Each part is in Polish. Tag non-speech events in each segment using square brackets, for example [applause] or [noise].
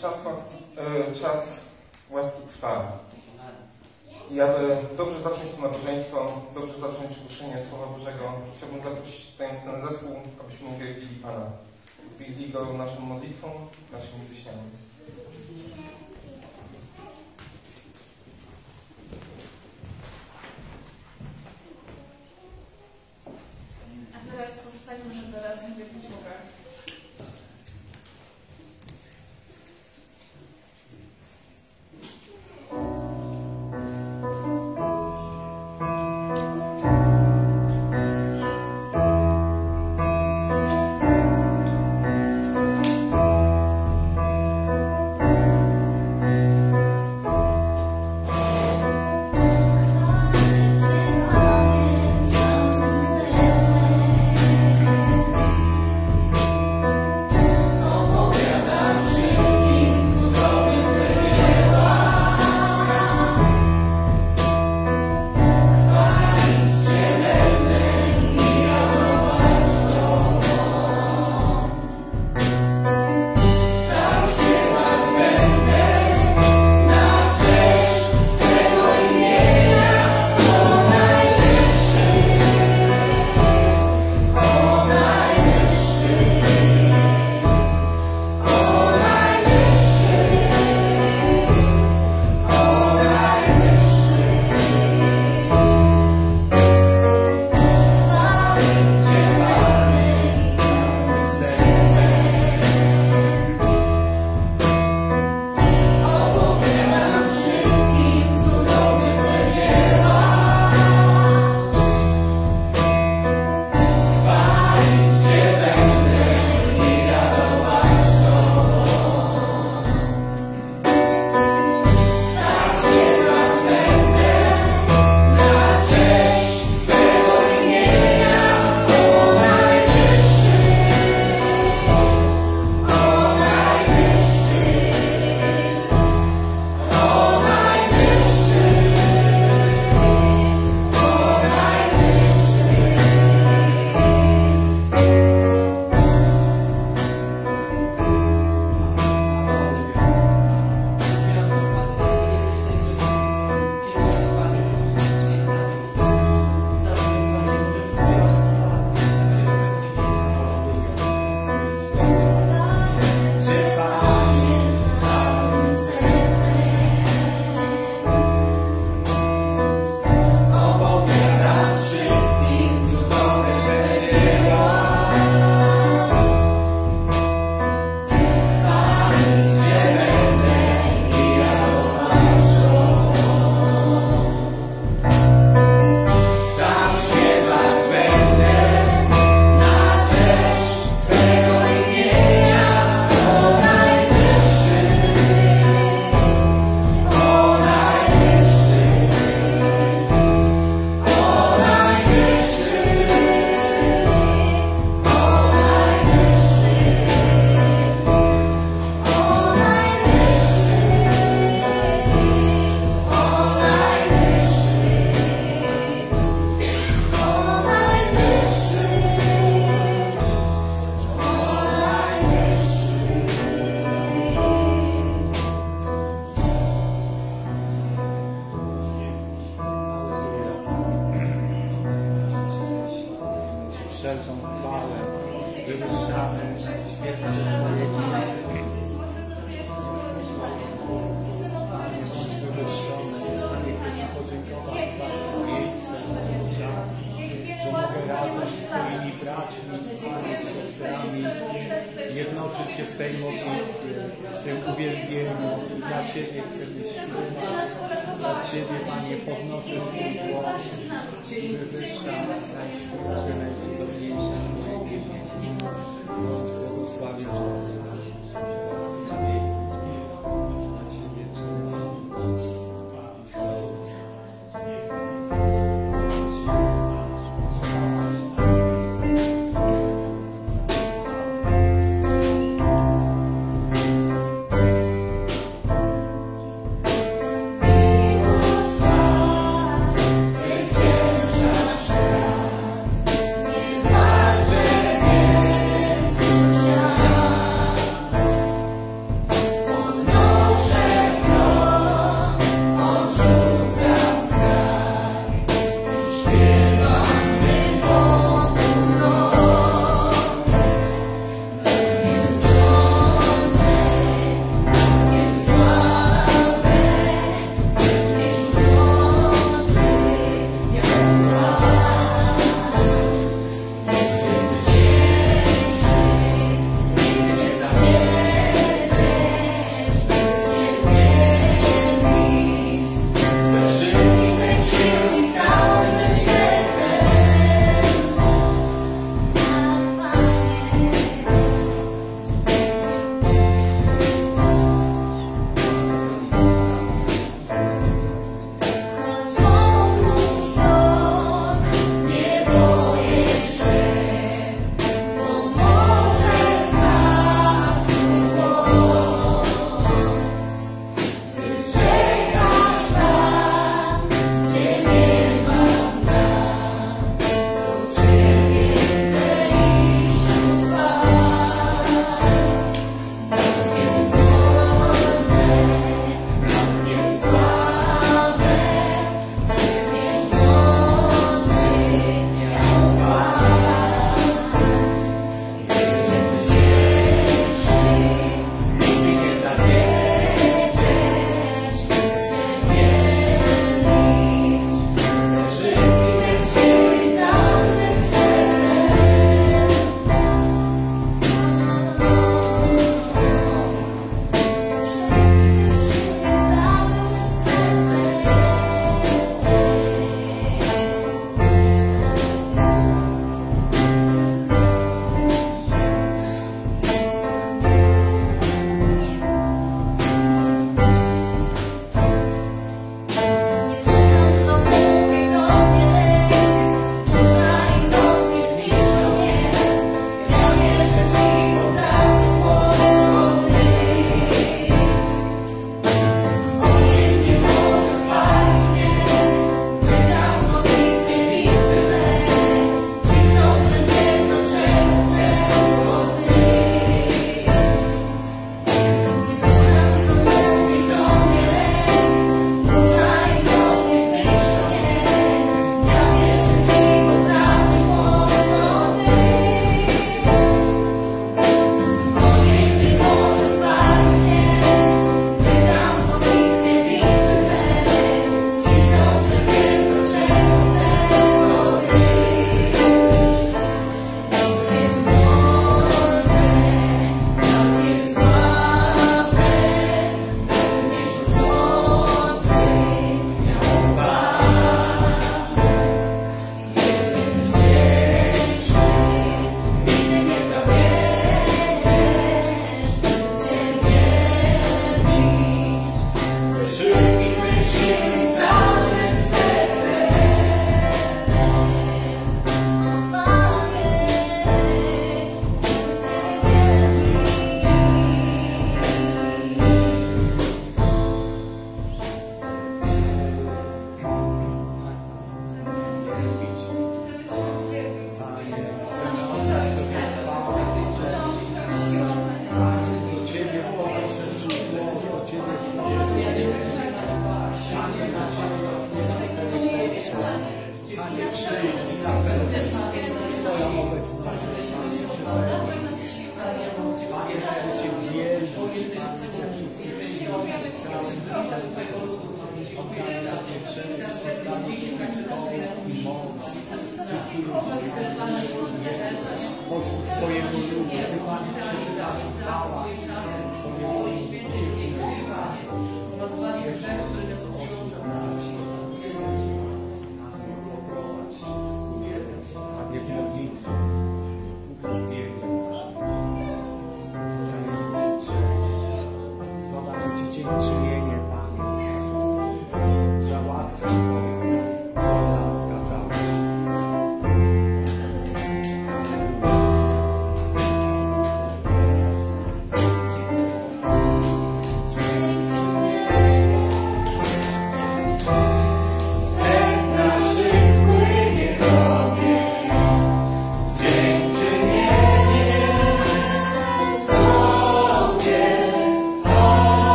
czas łaski, e, czas łaski trwa. I aby dobrze zacząć to nabożeństwo, dobrze zacząć głoszenie Słowa Bożego, chciałbym zaprosić ten sen zespół, abyśmy uwielbili Pana. Uwielbili Go naszą modlitwą, naszymi wyśniami.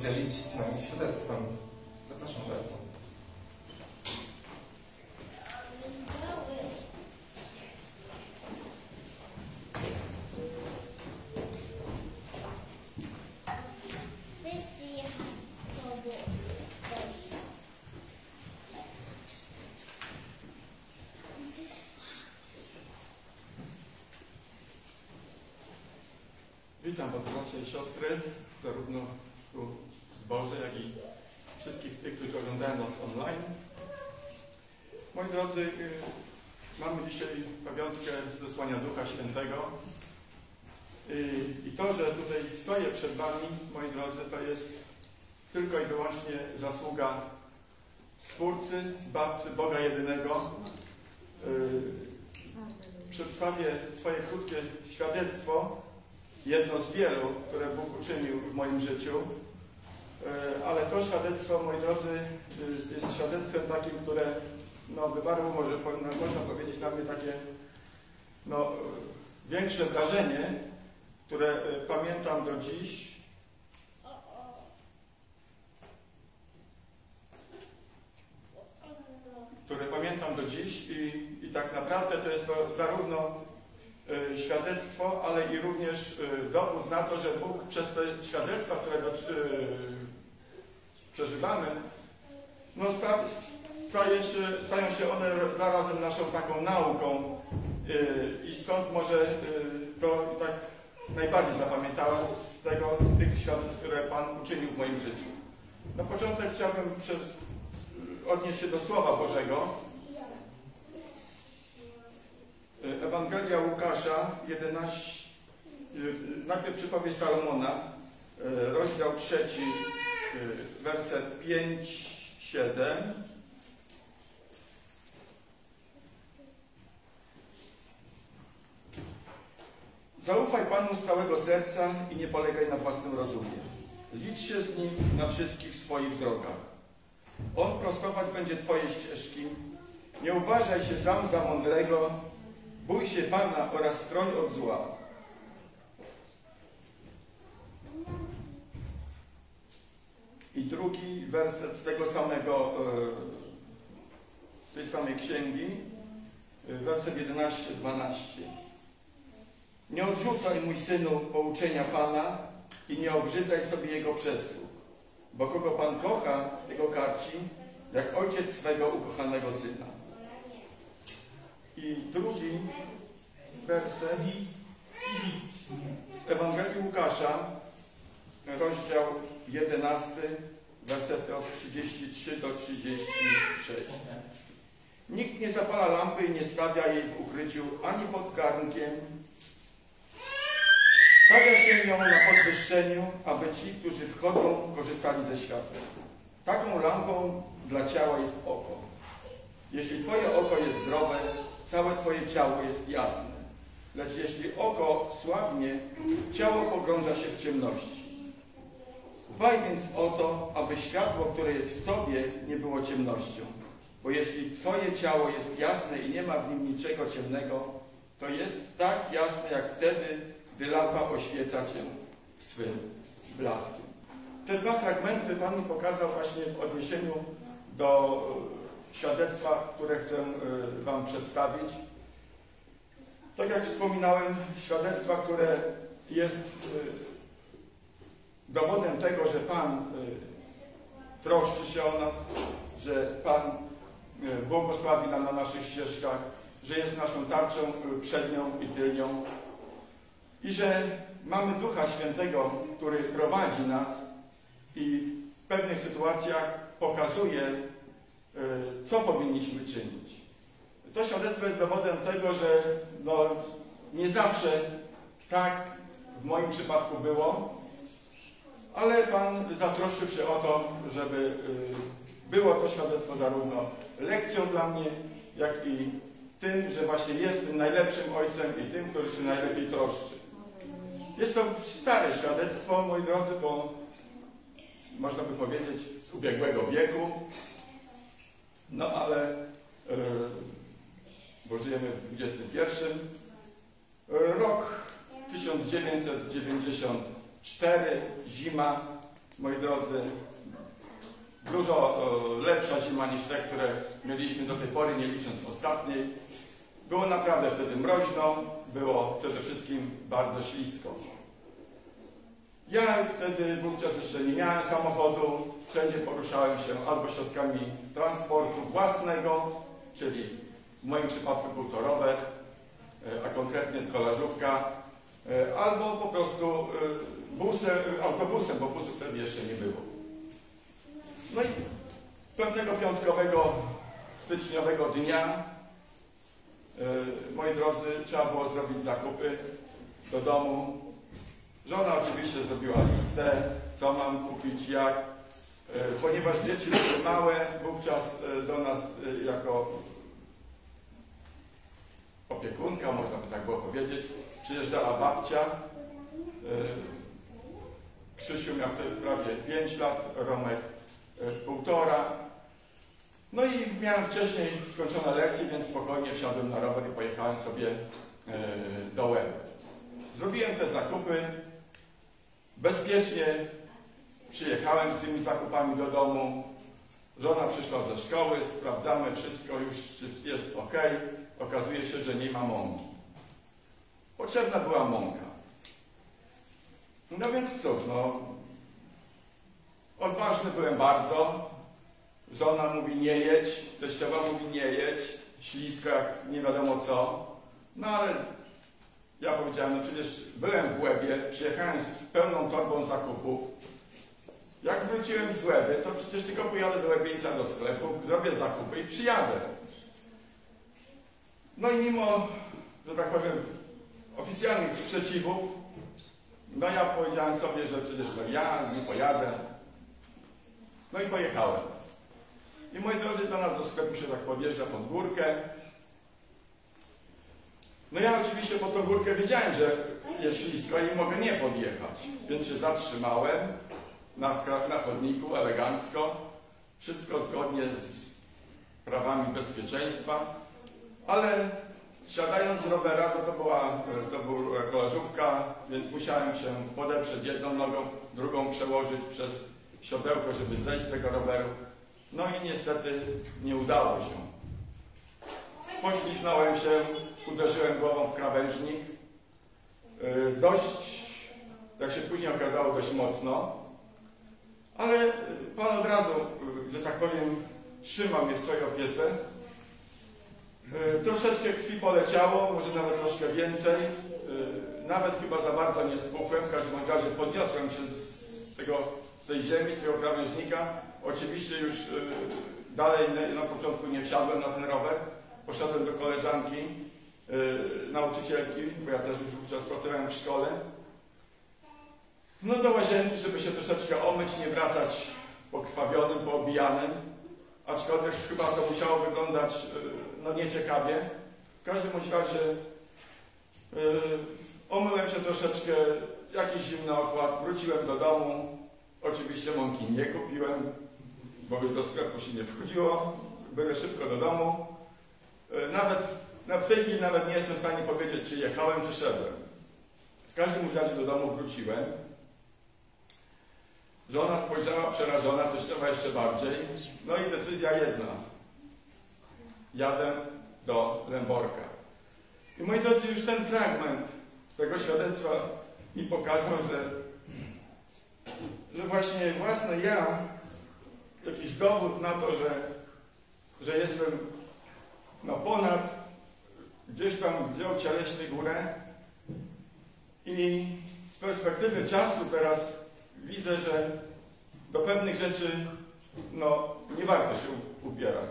Podzielić nami świadectwem. Zapraszam Darku. Wszyscy jechać po Witam Was bracia i siostry, zarówno tu w zborze, jak i wszystkich tych, którzy oglądają nas online. Moi drodzy, y, mamy dzisiaj pamiątkę zesłania Ducha Świętego. Y, I to, że tutaj Wami, moi drodzy, to jest tylko i wyłącznie zasługa Stwórcy, Zbawcy, Boga Jedynego. Y, Przedstawię swoje krótkie świadectwo jedno z wielu, które Bóg uczynił w moim życiu. E, Ale to świadectwo, moi drodzy, y, jest świadectwem takim, które no, wywarło, może no, można powiedzieć na mnie takie no, y, większe wrażenie, które y, pamiętam do dziś. Które pamiętam do dziś i, i tak naprawdę to jest to zarówno y, świadectwo, ale i również y, dowód na to, że Bóg przez te świadectwa, które y, przeżywamy, no sta, staje się, stają się one zarazem naszą taką nauką i stąd może to tak najbardziej zapamiętałem z tego, z tych świadectw, które Pan uczynił w moim życiu. Na początek chciałbym przez, odnieść się do Słowa Bożego. Ewangelia Łukasza 11, y, najpierw przypowieść Salomona, y, rozdział trzeci, werset 5, 7. Zaufaj Panu z całego serca i nie polegaj na własnym rozumie. Licz się z Nim na wszystkich swoich drogach. On prostować będzie Twoje ścieżki. Nie uważaj się sam za mądrego, bój się Pana oraz stroń od zła. I drugi werset z tego samego, e, z tej samej księgi, e, werset 11-12. Nie odrzucaj, mój synu, pouczenia Pana i nie obrzydzaj sobie Jego przestróg, bo kogo Pan kocha, tego karci, jak ojciec swego ukochanego syna. I drugi werset z Ewangelii Łukasza, rozdział 11, wersety od 33 do 36. Nikt nie zapala lampy i nie stawia jej w ukryciu ani pod garnkiem. Stawia się ją na podwyższeniu, aby ci, którzy wchodzą, korzystali ze światła. Taką lampą dla ciała jest oko. Jeśli Twoje oko jest zdrowe, całe Twoje ciało jest jasne. Lecz jeśli oko słabnie, ciało pogrąża się w ciemności. Dbaj więc o to, aby światło, które jest w Tobie, nie było ciemnością. Bo jeśli Twoje ciało jest jasne i nie ma w nim niczego ciemnego, to jest tak jasne jak wtedy, gdy lampa oświeca Cię swym blaskiem. Te dwa fragmenty Pan mi pokazał właśnie w odniesieniu do e, świadectwa, które chcę e, Wam przedstawić. Tak jak wspominałem, świadectwa, które jest e, dowodem tego, że Pan troszczy się o nas, że Pan błogosławi nam na naszych ścieżkach, że jest naszą tarczą przednią i tylnią i że mamy Ducha Świętego, który prowadzi nas i w pewnych sytuacjach pokazuje, y, co powinniśmy czynić. To świadectwo jest dowodem tego, że no, nie zawsze tak w moim przypadku było, ale Pan zatroszczył się o to, żeby y, było to świadectwo zarówno lekcją dla mnie, jak i tym, że właśnie jest tym najlepszym ojcem i tym, który się najlepiej troszczy. Jest to stare świadectwo, moi drodzy, bo można by powiedzieć z ubiegłego wieku, no ale y, bo żyjemy w XXI. Rok 1994, zima, moi drodzy, dużo e, lepsza zima niż te, które mieliśmy do tej pory, nie licząc ostatniej. Było naprawdę wtedy mroźno, było przede wszystkim bardzo ślisko. Ja wtedy wówczas jeszcze nie miałem samochodu, wszędzie poruszałem się albo środkami transportu własnego, czyli w moim przypadku był to rower, e, a konkretnie kolażówka, e, albo po prostu e, busem, autobusem, bo busów wtedy jeszcze nie było. No i pewnego piątkowego, styczniowego dnia, moi drodzy, trzeba było zrobić zakupy do domu. Żona oczywiście zrobiła listę, co mam kupić, jak. Ponieważ dzieci były małe, wówczas do nas jako opiekunka, można by tak było powiedzieć, przyjeżdżała babcia. Krzysiu miał wtedy prawie 5 lat, Romek półtora. No i miałem wcześniej skończone lekcje, więc spokojnie wsiadłem na rower i pojechałem sobie do Łeby. Zrobiłem te zakupy. Bezpiecznie przyjechałem z tymi zakupami do domu. Żona przyszła ze szkoły, sprawdzamy wszystko, już czy jest ok. Okazuje się, że nie ma mąki. Potrzebna była mąka. No więc cóż, no. Odważny byłem bardzo. Żona mówi nie jedź, teściowa mówi nie jedź, ślisko nie wiadomo co. No ale ja powiedziałem, no przecież byłem w Łebie, przyjechałem z pełną torbą zakupów. Jak wróciłem z Łeby, to przecież tylko pojadę do Łebieńca do sklepu, zrobię zakupy i przyjadę. No i mimo, że tak powiem, oficjalnych sprzeciwów, no ja powiedziałem sobie, że przecież no ja nie pojadę. No i pojechałem. I moi drodzy, do nas do sklepu się tak podjeżdża pod górkę. No ja oczywiście pod tą górkę wiedziałem, że jest ślisko i mogę nie podjechać. Więc się zatrzymałem na, na chodniku elegancko. Wszystko zgodnie z prawami bezpieczeństwa. Ale siadając z rowera, to, to była to była kołażówka, więc musiałem się podeprzeć jedną nogą, drugą przełożyć przez siodełko, żeby zejść z tego roweru. No i niestety nie udało się. Pośliznąłem się, uderzyłem głową w krawężnik. Yy, Dość, jak się później okazało, dość mocno. Ale Pan od razu, yy, że tak powiem, trzymał mnie w swojej opiece. Yy, Troszeczkę krwi poleciało, może nawet troszkę więcej. Nawet chyba za bardzo nie spłukłem. W każdym razie podniosłem się z, tego, z tej ziemi, z tego krawężnika. Oczywiście już yy, dalej na początku nie wsiadłem na ten rower. Poszedłem do koleżanki, yy, nauczycielki, bo ja też już wówczas pracowałem w szkole. No do łazienki, żeby się troszeczkę omyć, nie wracać pokrwawionym, poobijanym. Aczkolwiek chyba to musiało wyglądać yy, no nieciekawie. W każdym razie yy, omyłem się troszeczkę, jakiś zimny okład, wróciłem do domu. Oczywiście mąki nie kupiłem, bo już do sklepu się nie wchodziło. Byłem szybko do domu. Yy, nawet no w tej chwili nawet nie jestem w stanie powiedzieć, czy jechałem, czy szedłem. W każdym razie do domu wróciłem. Żona spojrzała przerażona, teściowa jeszcze bardziej. No i decyzja jedna. Jadę do Lęborka. I moi drodzy, już ten fragment tego świadectwa mi pokazał, że, że właśnie własny ja, jakiś dowód na to, że, że jestem no ponad, gdzieś tam wziął cieleśnie górę i z perspektywy czasu teraz widzę, że do pewnych rzeczy no, nie warto się upierać.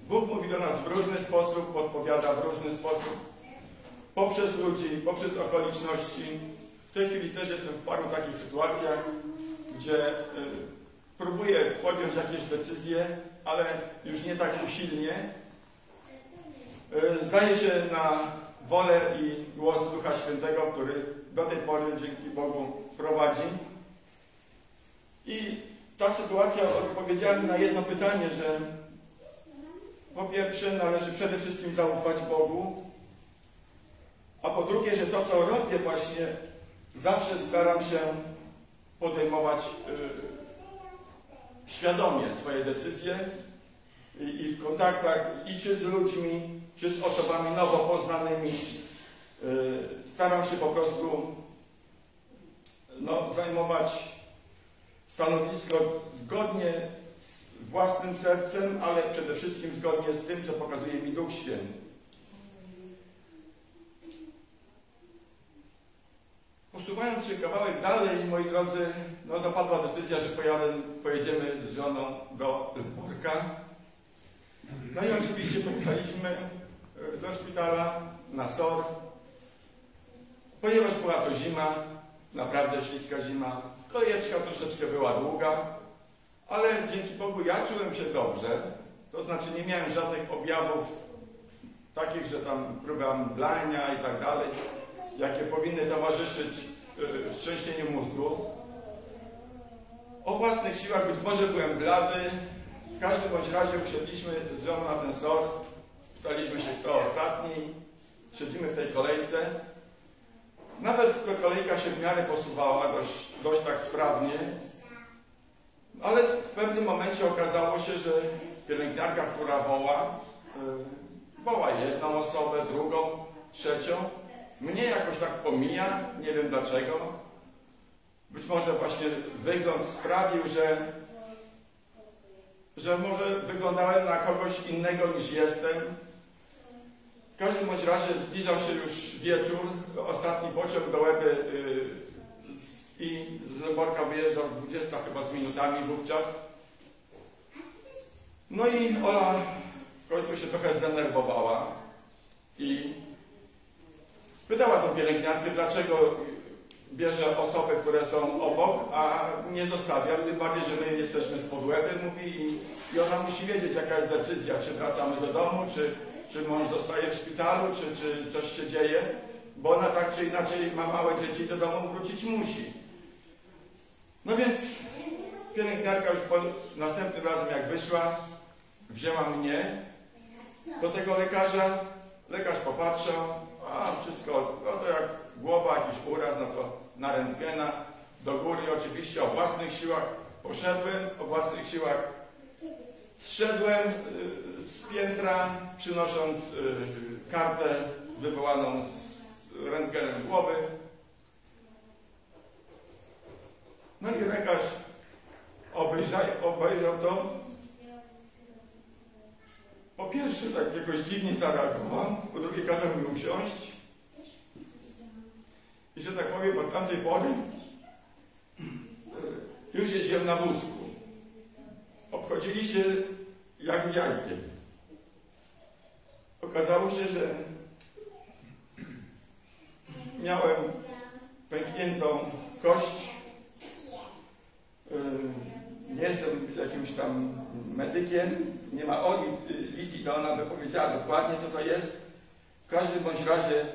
Bóg mówi do nas w różny sposób, podpowiada w różny sposób, poprzez ludzi, poprzez okoliczności. W tej chwili też jestem w paru takich sytuacjach, gdzie próbuję podjąć jakieś decyzje, ale już nie tak usilnie. Y, zdaje się na wolę i głos Ducha Świętego, który do tej pory dzięki Bogu prowadzi. I ta sytuacja odpowiedziała mi na jedno pytanie, że po pierwsze należy przede wszystkim zaufać Bogu, A po drugie, że to, co robię właśnie, zawsze staram się podejmować y, świadomie swoje decyzje i, i w kontaktach i czy z ludźmi, czy z osobami nowo poznanymi. Y, staram się po prostu no, zajmować stanowisko zgodnie z własnym sercem, ale przede wszystkim zgodnie z tym, co pokazuje mi Duch Święty. Posuwając się kawałek dalej, moi drodzy, no zapadła decyzja, że pojadę, pojedziemy z żoną do Borka. No i oczywiście pojechaliśmy e, do szpitala na SOR, ponieważ była to zima, naprawdę śliska zima. Kolejeczka troszeczkę była długa, ale dzięki Bogu ja czułem się dobrze. To znaczy nie miałem żadnych objawów takich, że tam próba mdlania i tak dalej, jakie powinny towarzyszyć yy, szczęścieniu mózgu. O własnych siłach być może byłem blady. W każdym bądź razie usiedliśmy z żoną na ten sor. Spytaliśmy się, kto ostatni. Siedzimy w tej kolejce. Nawet kolejka się w miarę posuwała dość, dość tak sprawnie, ale w pewnym momencie okazało się, że pielęgniarka, która woła, yy, woła jedną osobę, drugą, trzecią. Mnie jakoś tak pomija, nie wiem dlaczego. Być może właśnie wygląd sprawił, że, że może wyglądałem na kogoś innego niż jestem. W każdym bądź razie zbliżał się już wieczór, ostatni pociąg do Łeby yy, i z Lęborka wyjeżdżał 20 chyba z minutami wówczas. No i Ola w końcu się trochę zdenerwowała i spytała tą pielęgniarkę, dlaczego bierze osoby, które są obok, a nie zostawia, tym bardziej, że my jesteśmy z Podłeby, mówi i, i ona musi wiedzieć, jaka jest decyzja, czy wracamy do domu, czy, czy mąż zostaje w szpitalu, czy, czy coś się dzieje, bo ona tak czy inaczej ma małe dzieci i do domu wrócić musi. No więc pielęgniarka już po, następnym razem jak wyszła, wzięła mnie do tego lekarza, lekarz popatrzył, a wszystko, no to jak głowa, jakiś uraz, no to na rentgena, do góry oczywiście o własnych siłach poszedłem, o własnych siłach zszedłem y, z piętra, przynosząc y, kartę wywołaną z rentgenem głowy. No i lekarz obejrzał, obejrzał to. Po pierwsze tak jakoś dziwnie zareagował, po drugie kazał mi usiąść. I że tak powiem, od tamtej pory y, już jeździłem na wózku. Obchodzili się jak z jajkiem. Okazało się, że miałem pękniętą kość. Y, nie jestem jakimś tam medykiem. Nie ma Oli Lidii, to ona by powiedziała dokładnie, co to jest. W każdym bądź razie y,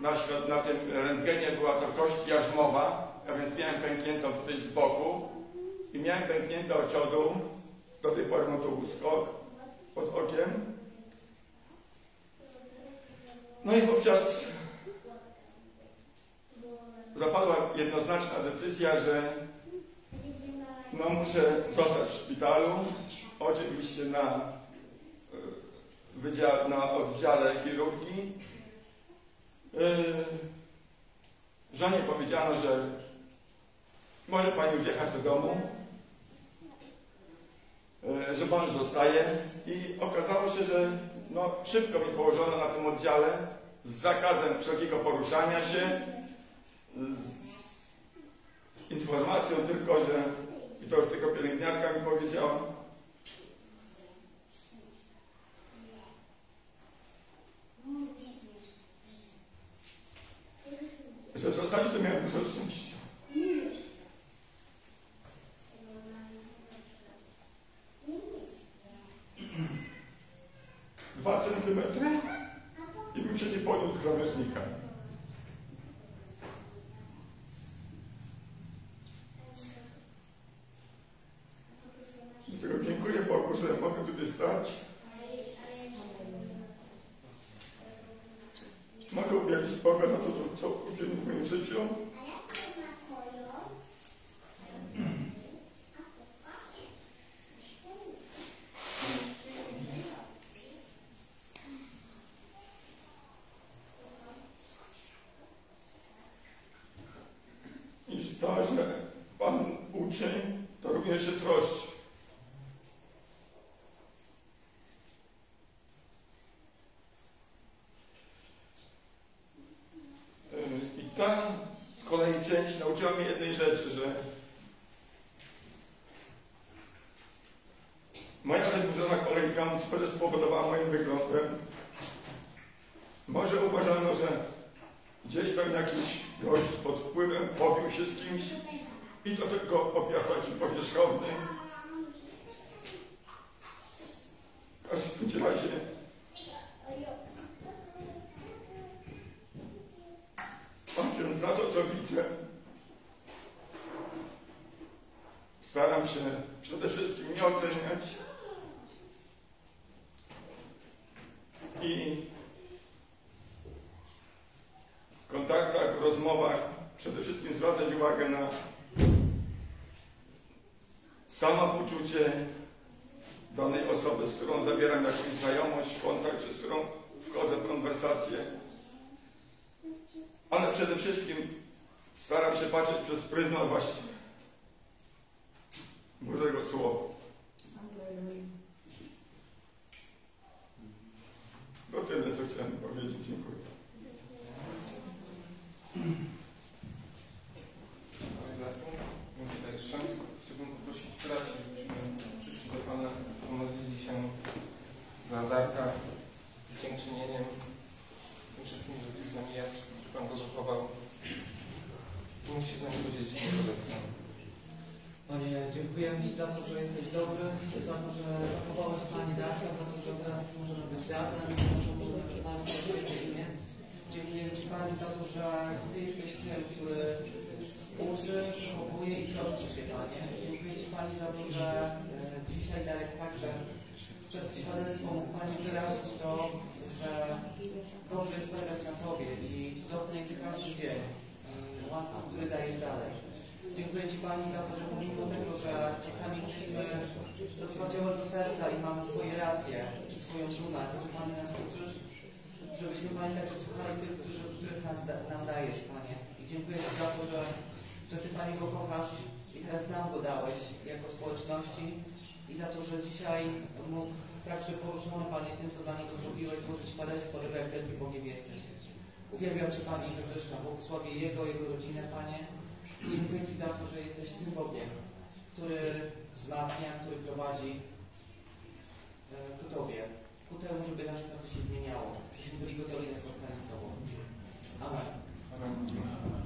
na, na tym rentgenie była to kość jarzmowa, a więc miałem pękniętą tutaj z boku i miałem pęknięte ociodu, do tej pory mam to łusko pod okiem. No i wówczas zapadła jednoznaczna decyzja, że no muszę zostać w szpitalu, oczywiście na, wydział, na oddziale chirurgii. Yy, żonie powiedziano, że może pani już jechać do domu, yy, że mąż zostaje i okazało się, że no, szybko mi położono na tym oddziale z zakazem wszelkiego poruszania się, z informacją tylko, że i to już tylko pielęgniarka mi powiedziała, że w zasadzie to miałem dużo szczęścia. Dwa centymetry i bym się nie podniósł z krawężnika. którego dziękuję Bogu, że mogę tutaj stać. Mogę uwielbić Boga na to, co, co uczynił w moim życiu. I to, że Pan uczy, to również się troszczy. się kimś i do tego opiekun powierzchowny. nam go dałeś jako społeczności i za to, że dzisiaj no, mógł także poruszony Panie tym, co dla Niego zrobiłeś, złożyć świadectwo, że jak wielki Bogiem jesteś. Uwielbiam Cię Panie i wywyższam, błogosławię Jego, Jego rodzinę Panie. Dziękuję Ci za to, że jesteś tym Bogiem, który wzmacnia, który prowadzi e, ku Tobie, ku temu, żeby nasze serce się zmieniało, żebyśmy byli gotowi na spotkanie z Tobą. Amen. Amen.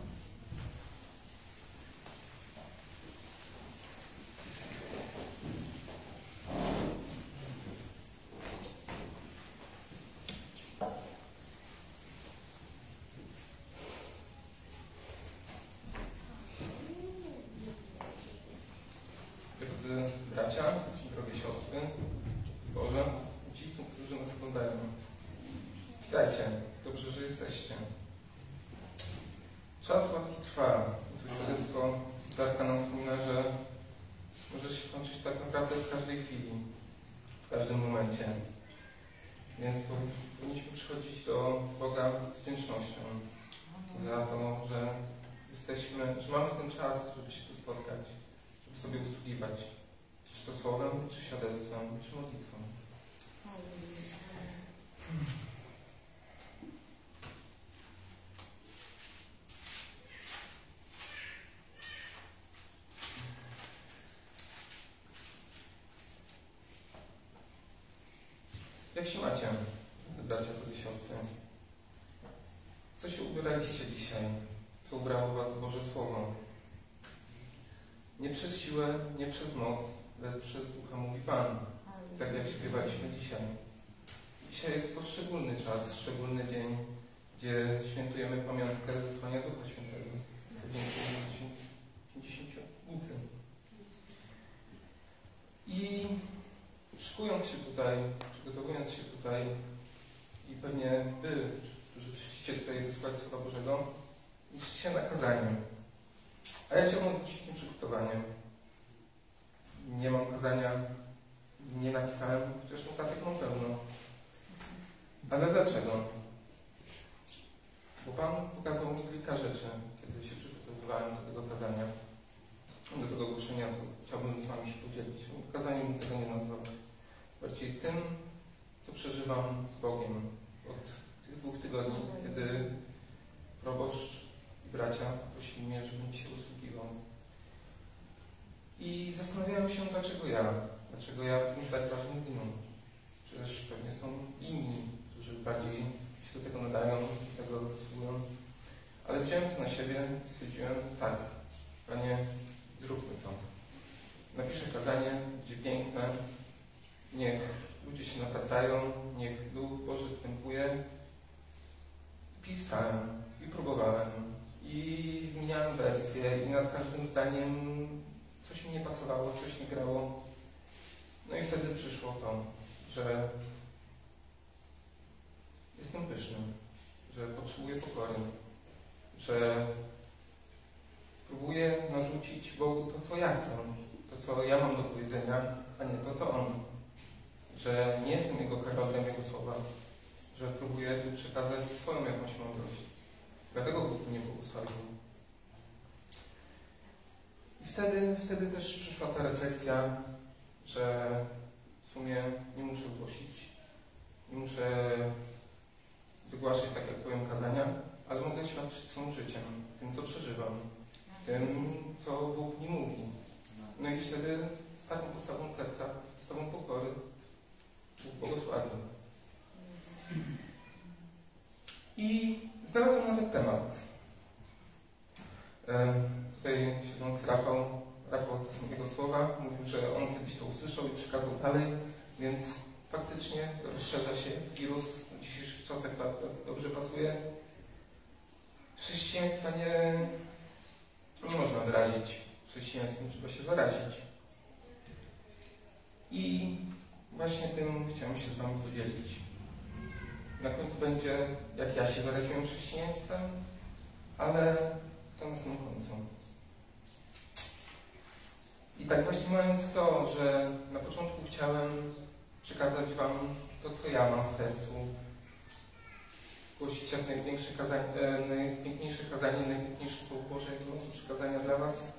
Wysiła cię, bracia, siostry. Bym tego nie nazwał. Właściwie tym, co przeżywam z Bogiem od tych dwóch tygodni, kiedy proboszcz i bracia prosili mnie, żebym się usługiwał. I zastanawiałem się, dlaczego ja, dlaczego ja w tym tak ważnym dniu. Przecież pewnie są inni, którzy bardziej się do tego nadają, do tego zasługują. Ale wziąłem to na siebie i stwierdziłem, tak, Panie, zróbmy to. Napiszę kazanie, będzie piękne, niech ludzie się nawracają, niech Duch Boży wstępuje. Pisałem i próbowałem i zmieniałem wersję i nad każdym zdaniem coś mi nie pasowało, coś nie grało. No i wtedy przyszło to, że jestem pyszny, że potrzebuję pokory, że próbuję narzucić Bogu to, co ja chcę, to, co ja mam do powiedzenia, a nie to, co On. Że nie jestem Jego Karolem, Jego słowa, że próbuję tu przekazać swoją jakąś mądrość. Dlatego Bóg mnie błogosławił. I wtedy, wtedy też przyszła ta refleksja, że w sumie nie muszę głosić, nie muszę wygłaszać tak, jak powiem kazania, ale mogę świadczyć swoim życiem, tym, co przeżywam, tym, co Bóg mi mówi. No i wtedy z taką postawą serca, z postawą pokory Bóg błogosławi. I znalazłem nawet temat. E, tutaj siedzący Rafał, Rafał to są jego słowa, mówił, że on kiedyś to usłyszał i przekazał dalej, więc faktycznie rozszerza się wirus w dzisiejszych czasach dobrze pasuje. Chrześcijaństwa nie, nie można wyrazić chrześcijaństwem, trzeba się zarazić. I właśnie tym chciałem się z Wami podzielić. Na końcu będzie, jak ja się zaraziłem chrześcijaństwem, ale to na samym końcu. I tak właśnie mając to, że na początku chciałem przekazać Wam to, co ja mam w sercu, głosić jak największe kazanie, e, najpiękniejsze kazanie, najpiękniejsze Słowo Boże, jako przekazania dla Was.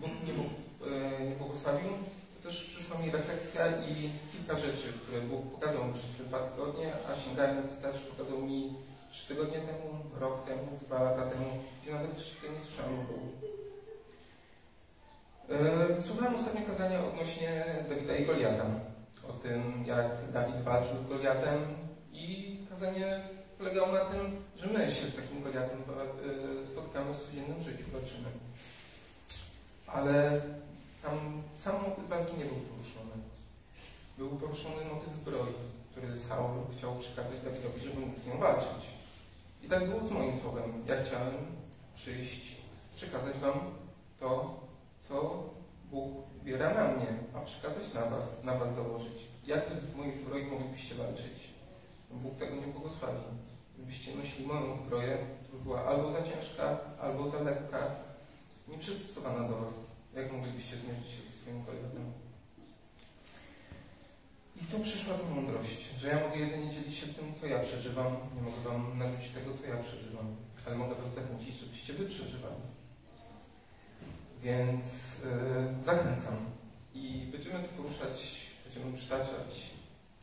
Mnie Bóg, e, nie błogosławił. To też przyszła mi refleksja i kilka rzeczy, które Bóg pokazał mi przez te dwa tygodnie, a sięgając też pokazał mi trzy tygodnie temu, rok temu, dwa lata temu, gdzie nawet jeszcze nie słyszałem o Bogu. E, Słuchałem ostatnio kazania odnośnie Dawida i Goliata. O tym, jak Dawid walczył z Goliatem i kazanie polegało na tym, że my się z takim Goliatem e, spotkamy w codziennym życiu, walczymy. Ale tam sam motyw walki nie był poruszony. Był poruszony motyw zbroi, który Saul chciał przekazać Dawidowi, żeby mógł z nią walczyć. I tak było z moim słowem. Ja chciałem przyjść, przekazać Wam to, co Bóg biera na mnie, a przekazać na Was, na Was założyć. Jak w mojej zbroi moglibyście walczyć? Bóg tego nie błogosławi. Gdybyście nosili moją zbroję, to by była albo za ciężka, albo za lekka, nieprzystosowana do Was. Jak moglibyście zmierzyć się ze swoim Goliatem? I tu przyszła ta mądrość, że ja mogę jedynie dzielić się tym, co ja przeżywam. Nie mogę Wam narzucić tego, co ja przeżywam, ale mogę Was zachęcić, żebyście Wy przeżywali. Więc yy, zachęcam. I będziemy tu poruszać, będziemy przytaczać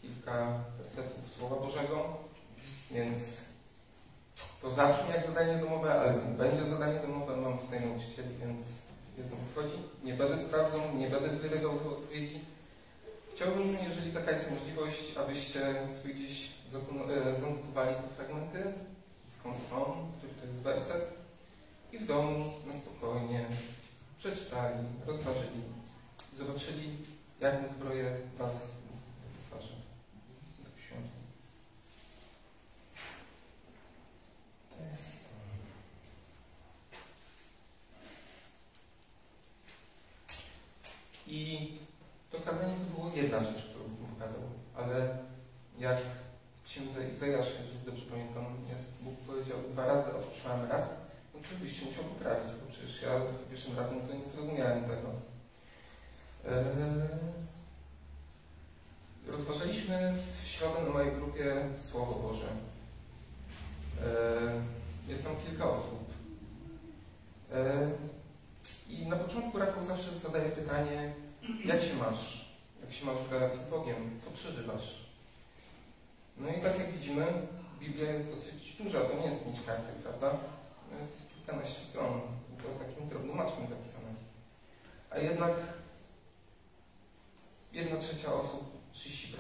kilka wersetów Słowa Bożego, więc to zabrzmi jak zadanie domowe, ale to będzie zadanie domowe. Mam tutaj nauczycieli, więc wiedzą o co chodzi. Nie będę sprawdzał, nie będę wyrygał do odpowiedzi. Chciałbym, jeżeli taka jest możliwość, abyście sobie gdzieś zanotowali te fragmenty, skąd są, który to jest werset i w domu na spokojnie przeczytali, rozważyli, zobaczyli, jaką zbroję Was wyposaża. Tak święty. To jest to. I to kazanie to była jedna rzecz, którą Bóg pokazał, ale jak w księdze Izajasza, jeżeli dobrze pamiętam, jest, Bóg powiedział dwa razy, a usłyszałem raz, no to byście musiał poprawić, bo przecież ja za pierwszym razem to nie zrozumiałem tego. Eee, rozważaliśmy w środę na mojej grupie Słowo Boże. Eee, jest tam kilka osób. E, I na początku Rafał zawsze zadaje pytanie, jak się masz? Jak się masz w relacji z Bogiem? Co przeżywasz? No i tak jak widzimy, Biblia jest dosyć duża, to nie jest pięć kartek, prawda? To jest kilkanaście stron i to takim drobnym maczkiem zapisane. A jednak jedna trzecia osób, 30%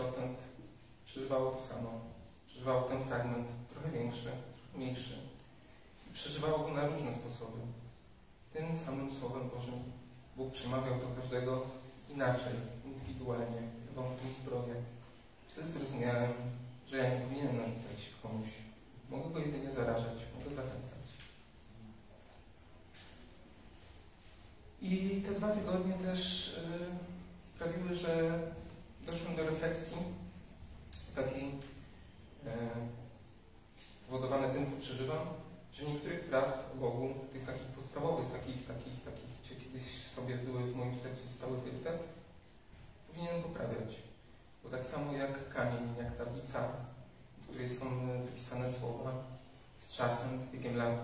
przeżywało to samo. Przeżywało ten fragment trochę większy, trochę mniejszy. I przeżywało go na różne sposoby. Tym samym Słowem Bożym Bóg przemawiał do każdego inaczej, indywidualnie, dawał mu tą zbroję. Wtedy zrozumiałem, że ja nie powinienem narzucać komuś. Mogę go jedynie zarażać, mogę zachęcać. I te dwa tygodnie też y, sprawiły, że doszłem do refleksji takiej y, powodowane tym, co przeżywam, że niektórych prawd o Bogu, tych takich podstawowych, takich, takich, takich, gdzie kiedyś sobie były w moim sercu zostały wyryte, powinienem poprawiać. Bo tak samo jak kamień, jak tablica, w której są wypisane słowa, z czasem, z biegiem lat,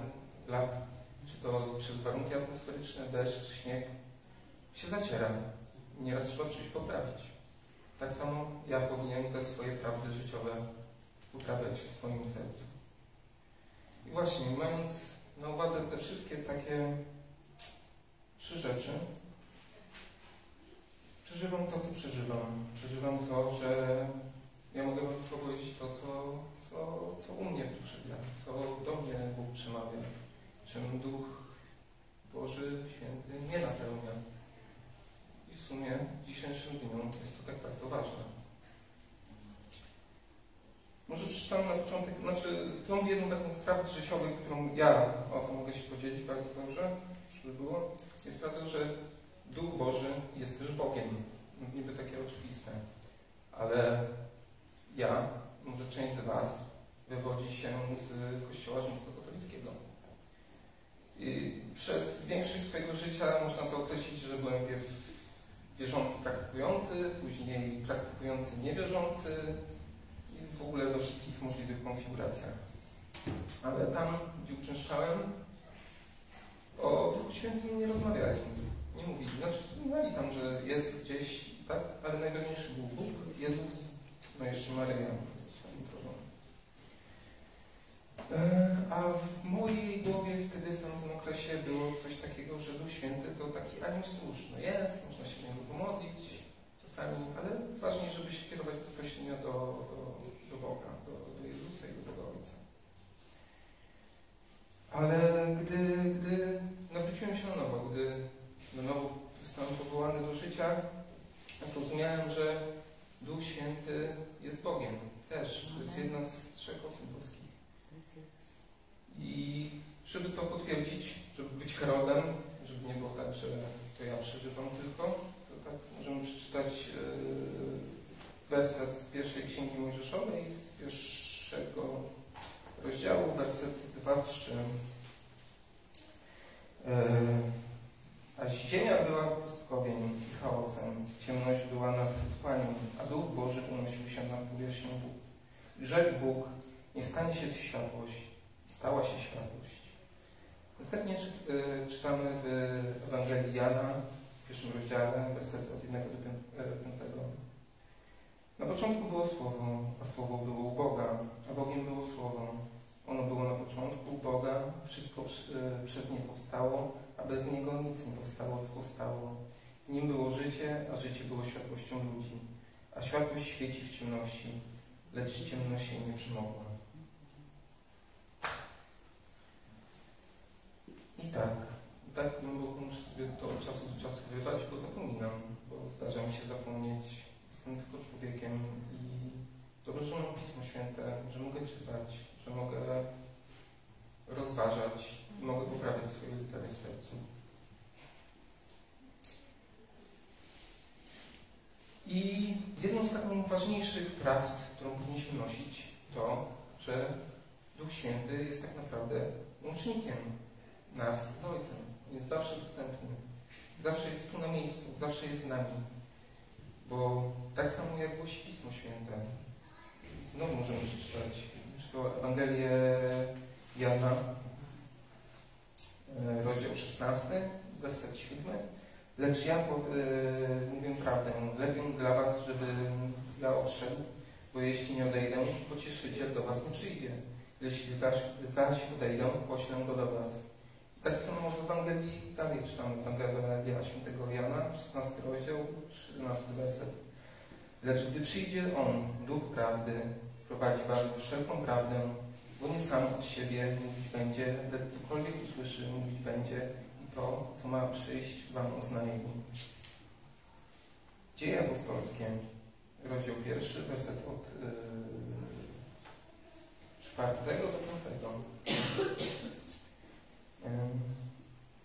lat czy to przez warunki atmosferyczne, deszcz, śnieg, się zaciera. Nieraz trzeba coś poprawić. Tak samo ja powinienem te swoje prawdy życiowe poprawiać w swoim sercu. I właśnie, mając na uwadze te wszystkie takie trzy rzeczy, przeżywam to, co przeżywam. Przeżywam to, że ja mogę tylko powiedzieć to, co, co, co u mnie w duszy co do mnie Bóg przemawia, czym Duch Boży Święty mnie napełnia. I w sumie w dzisiejszym dniu jest to tak bardzo ważne. Może przeczytam na początek, znaczy tą jedną taką sprawę życiową, którą ja o to mogę się podzielić bardzo dobrze, żeby było, jest prawda, że Duch Boży jest też Bogiem. Niby takie oczywiste. Ale ja, może część z Was, wywodzi się z Kościoła rzymskokatolickiego. I przez większość swojego życia można to określić, że byłem wierzący praktykujący, później praktykujący niewierzący w ogóle we wszystkich możliwych konfiguracjach. Ale tam, gdzie uczęszczałem, o Duchu Świętym nie rozmawiali nie mówili. Znaczy wspominali tam, że jest gdzieś, tak? Ale najważniejszy był Bóg, Jezus, no jeszcze Maryja. E, a w mojej głowie wtedy w tamtym okresie było coś takiego, że Duch Święty to taki anioł słuszny. Jest, można się do niego pomodlić czasami, ale ważniej, żeby się kierować bezpośrednio do, do, Boga, do, do Jezusa i do Boga Ojca. Ale gdy, gdy nawróciłem się na nowo, gdy na nowo zostałem powołany do życia, zrozumiałem, że Duch Święty jest Bogiem. Też. To jest jedna z trzech osób boskich. I żeby to potwierdzić, żeby być Karolem, żeby nie było tak, że to ja przeżywam tylko, to tak możemy przeczytać yy, werset z pierwszej Księgi Mojżeszowej, z pierwszego rozdziału, werset 2-3. Yy, a ziemia była pustkowień i chaosem, ciemność była nad trwaniem, a Duch Boży unosił się nad powierzchnią wód. Rzekł Bóg, nie stanie się światłość. Stała się światłość. Następnie y, czytamy w Ewangelii Jana, w pierwszym rozdziale, werset od 1 do 5. Na początku było Słowo, a Słowo było u Boga, a Bogiem było Słowo. Ono było na początku Boga, wszystko y, przez nie powstało, a bez Niego nic nie powstało, co powstało. W Nim było życie, a życie było światłością ludzi. A światłość świeci w ciemności, lecz ciemność jej nie przymogła. I tak, tak głęboko muszę sobie to od czasu do czasu wywać, bo zapominam, bo zdarza mi się zapomnieć. Jestem tylko człowiekiem i dobrze, że mam Pismo Święte, że mogę czytać, że mogę rozważać i mogę poprawiać swoje litery w sercu. I jedną z takich ważniejszych prawd, którą powinniśmy nosić, to, że Duch Święty jest tak naprawdę łącznikiem nas z Ojcem. Jest zawsze dostępny. Zawsze jest tu na miejscu, zawsze jest z nami. Bo tak samo jak głosi Pismo Święte, znowu możemy przeczytać, czy to Ewangelię Jana, e, rozdział 16, werset 7. Lecz ja e, mówię prawdę, lepiej dla was, żebym ja odszedł, bo jeśli nie odejdę, pocieszyciel do was nie przyjdzie. Jeśli zaś, zaś odejdę, poślę go do was. I tak samo w Ewangelii, dalej czytamy Ewangelia Świętego Jana, 16 rozdział, 13 werset. Lecz gdy przyjdzie On, Duch Prawdy, prowadzi was wszelką prawdę, bo nie sam od siebie mówić będzie, lecz cokolwiek usłyszy, mówić będzie i to, co ma przyjść, wam oznajmi. Dzieje apostolskie, rozdział pierwszy, werset od yy, czwartego do piątego. Ym,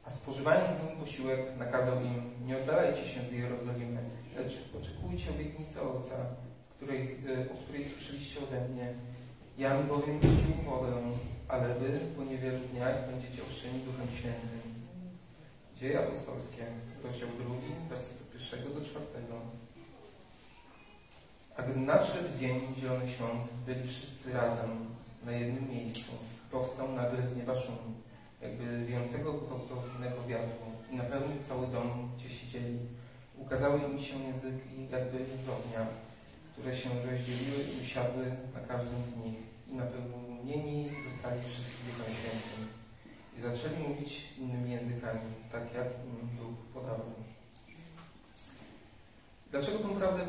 A spożywając z nim posiłek, nakazał im, nie oddalajcie się z Jerozolimy, lecz oczekujcie obietnicy Ojca, której, y, o której słyszeliście ode mnie. Jan bowiem chrzcił wodę, ale wy po niewielu dniach będziecie ochrzczeni Duchem Świętym. Dzieje apostolskie, rozdział drugi, werset od pierwszego do czwartego. A gdy nadszedł dzień Zielonych Świąt, byli wszyscy razem na jednym miejscu. Powstał nagle z nieba szum, jakby wiejącego gwałtownego wiatru i napełnił cały dom, gdzie siedzieli. Ukazały im się języki jakby z ognia, które się rozdzieliły i usiadły na każdym z nich i napełnieni zostali wszyscy Duchem Świętym. I zaczęli mówić innymi językami, tak jak im Bóg podawał. Dlaczego tą prawdę e,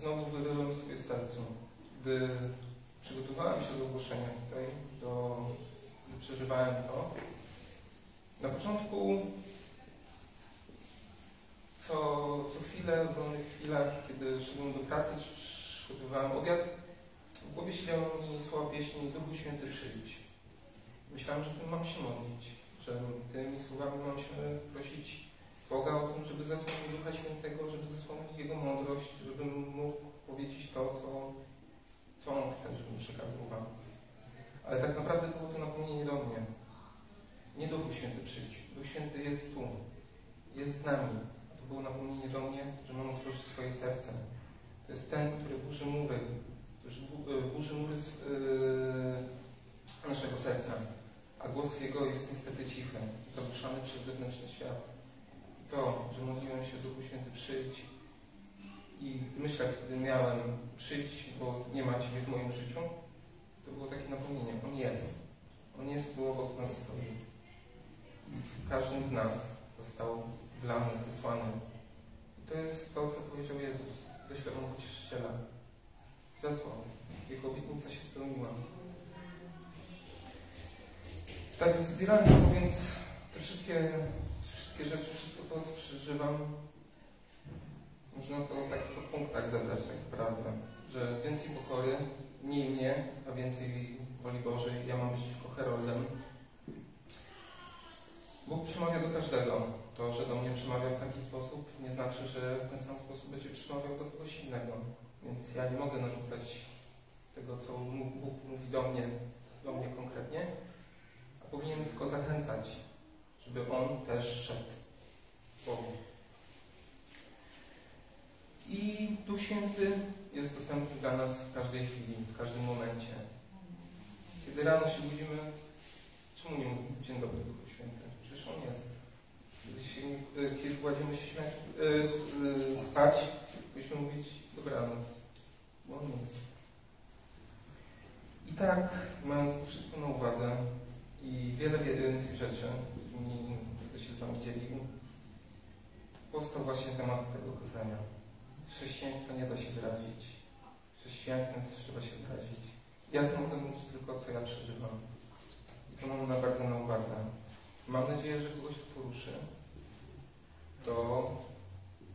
znowu wyryłem sobie sercu? Gdy przygotowałem się do ogłoszenia tutaj, do, przeżywałem to, na początku co, co chwilę, w wolnych chwilach, kiedy szedłem do pracy, czy przygotowywałem obiad, w głowie siedziały mi słowa pieśni Duchu Święty przyjdź. Myślałem, że tym mam się modlić, że tymi słowami mam się prosić Boga o tym, żeby zesłał mi Ducha Świętego, żeby zesłał mi Jego mądrość, żebym mógł powiedzieć to, co, co On chce, żebym przekazał Wam. Ale tak naprawdę było to napomnienie do mnie. Nie Duchu Święty przyjdź. Duch Święty jest tu. Jest z nami. To było napomnienie do mnie, że mam otworzyć swoje serce. To jest ten, który burzy mury. Który bu- burzy mury yy, naszego serca. A głos Jego jest niestety cichy, zagłuszany przez zewnętrzny świat. I to, że modliłem się Duchu Święty przyjdź i myślę, wtedy miałem przyjdź, bo nie ma Ciebie w moim życiu, to było takie napomnienie. On jest. On jest tu obok nas stoi. W każdym z nas został wlany, zesłany. I to jest to, co powiedział Jezus. Ześlę Wam pocieszyciela. Zesłał. Jego obietnica się spełniła. Tak, zbierając to więc te wszystkie, wszystkie rzeczy, wszystko to, co przeżywam, można to tak w punktach zebrać tak naprawdę, że więcej pokory, mniej mnie, a więcej woli Bożej. Ja mam być tylko heroldem. Bóg przemawia do każdego. To, że do mnie przemawia w taki sposób, nie znaczy, że w ten sam sposób będzie przemawiał do kogoś innego. Więc ja nie mogę narzucać tego, co Bóg mówi do mnie, do mnie konkretnie, a powinienem tylko zachęcać, żeby On też szedł w Bogu. I Duch Święty jest dostępny dla nas w każdej chwili, w każdym momencie. Kiedy rano się budzimy, czemu nie mówimy Dzień dobry Duchu Święty? Przecież On jest. Kiedy, się, kiedy kładziemy się śmiać, yy, spać, powinniśmy mówić dobranoc, bo On jest. I tak, mając to wszystko na uwadze i wiele, wiele więcej rzeczy, którymi się z Wami dzielił, powstał właśnie temat tego kazania. Chrześcijaństwa nie da się wyrazić. Chrześcijaństwem trzeba się zrazić. Ja to mogę mówić tylko, co ja przeżywam. I to mam na bardzo na uwadze. Mam nadzieję, że kogoś to poruszy do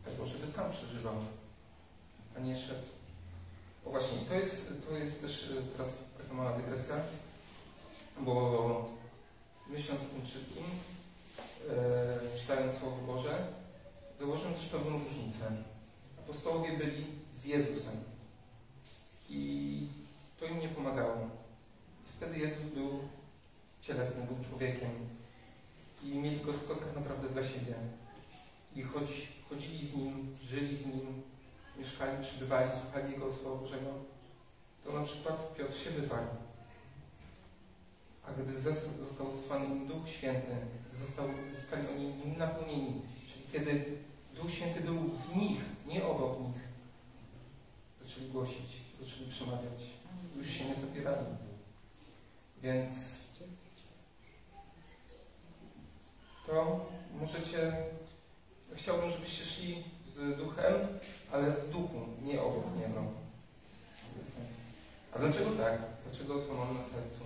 tego, żeby sam przeżywał, a nie szedł. O właśnie, to jest, to jest też y, teraz taka mała dygresja, bo myśląc o tym wszystkim, e, czytając Słowo Boże, zauważyłem też pewną różnicę. Apostołowie byli z Jezusem i to im nie pomagało. Wtedy Jezus był cielesny, był człowiekiem i mieli go tylko tak naprawdę dla siebie. I choć chodzili z Nim, żyli z Nim, mieszkali, przybywali, słuchali Jego Słowa Bożego, to na przykład Piotr się wyparł. A gdy został zesłany Duch Święty, został, zostali oni nim napełnieni. Czyli kiedy Duch Święty był w nich, nie obok nich, zaczęli głosić, zaczęli przemawiać. Już się nie zapierali. Więc to możecie, chciałbym, żebyście szli z duchem, ale w duchu, nie obok niego. A dlaczego tak? Dlaczego to mam na sercu?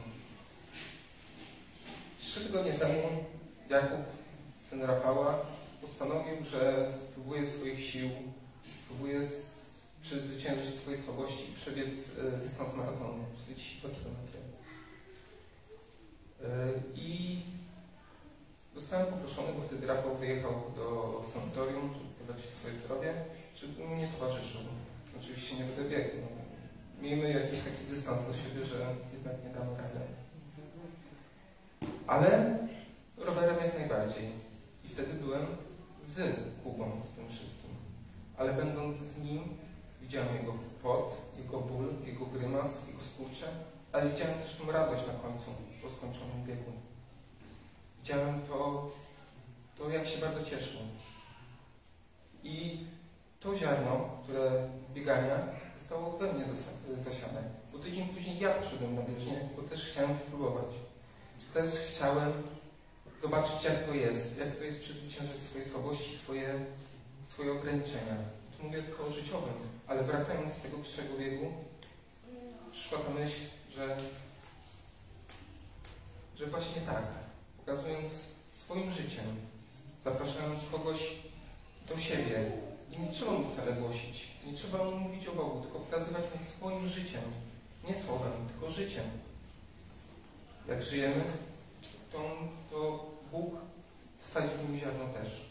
Trzy tygodnie temu Jakub, syn Rafała, postanowił, że spróbuje swoich sił, spróbuje z- przezwyciężyć swoje słabości i przebiec e, dystans maratonu, 42 km. E, I zostałem poproszony, bo wtedy Rafał wyjechał do sanatorium, żeby polepszyć swoje zdrowie, żeby mnie towarzyszył. Oczywiście nie będę biegł. No. Miejmy jakiś taki dystans do siebie, że jednak nie damy rady. Ale rowerem jak najbardziej. I wtedy byłem z Kubą w tym wszystkim. Ale będąc z nim, widziałem jego pot, jego ból, jego grymas, jego skurcze, ale widziałem też tą radość na końcu, po skończonym biegu. Widziałem to, to jak się bardzo cieszył. I to ziarno, które biegania, zostało we mnie zasiane. Bo tydzień później ja poszedłem na bieżnię, bo też chciałem spróbować. Też chciałem zobaczyć, jak to jest, jak to jest przezwyciężyć swoje słabości, swoje, swoje ograniczenia. Tu mówię tylko o życiowym, ale wracając z tego pierwszego biegu, przyszła ta myśl, że, że właśnie tak, pokazując swoim życiem, zapraszając kogoś do siebie, i nie trzeba mu wcale głosić, nie trzeba mu mówić o Bogu, tylko pokazywać mu swoim życiem, nie słowem, tylko życiem. Jak żyjemy, to, to Bóg wstawi w nim ziarno też.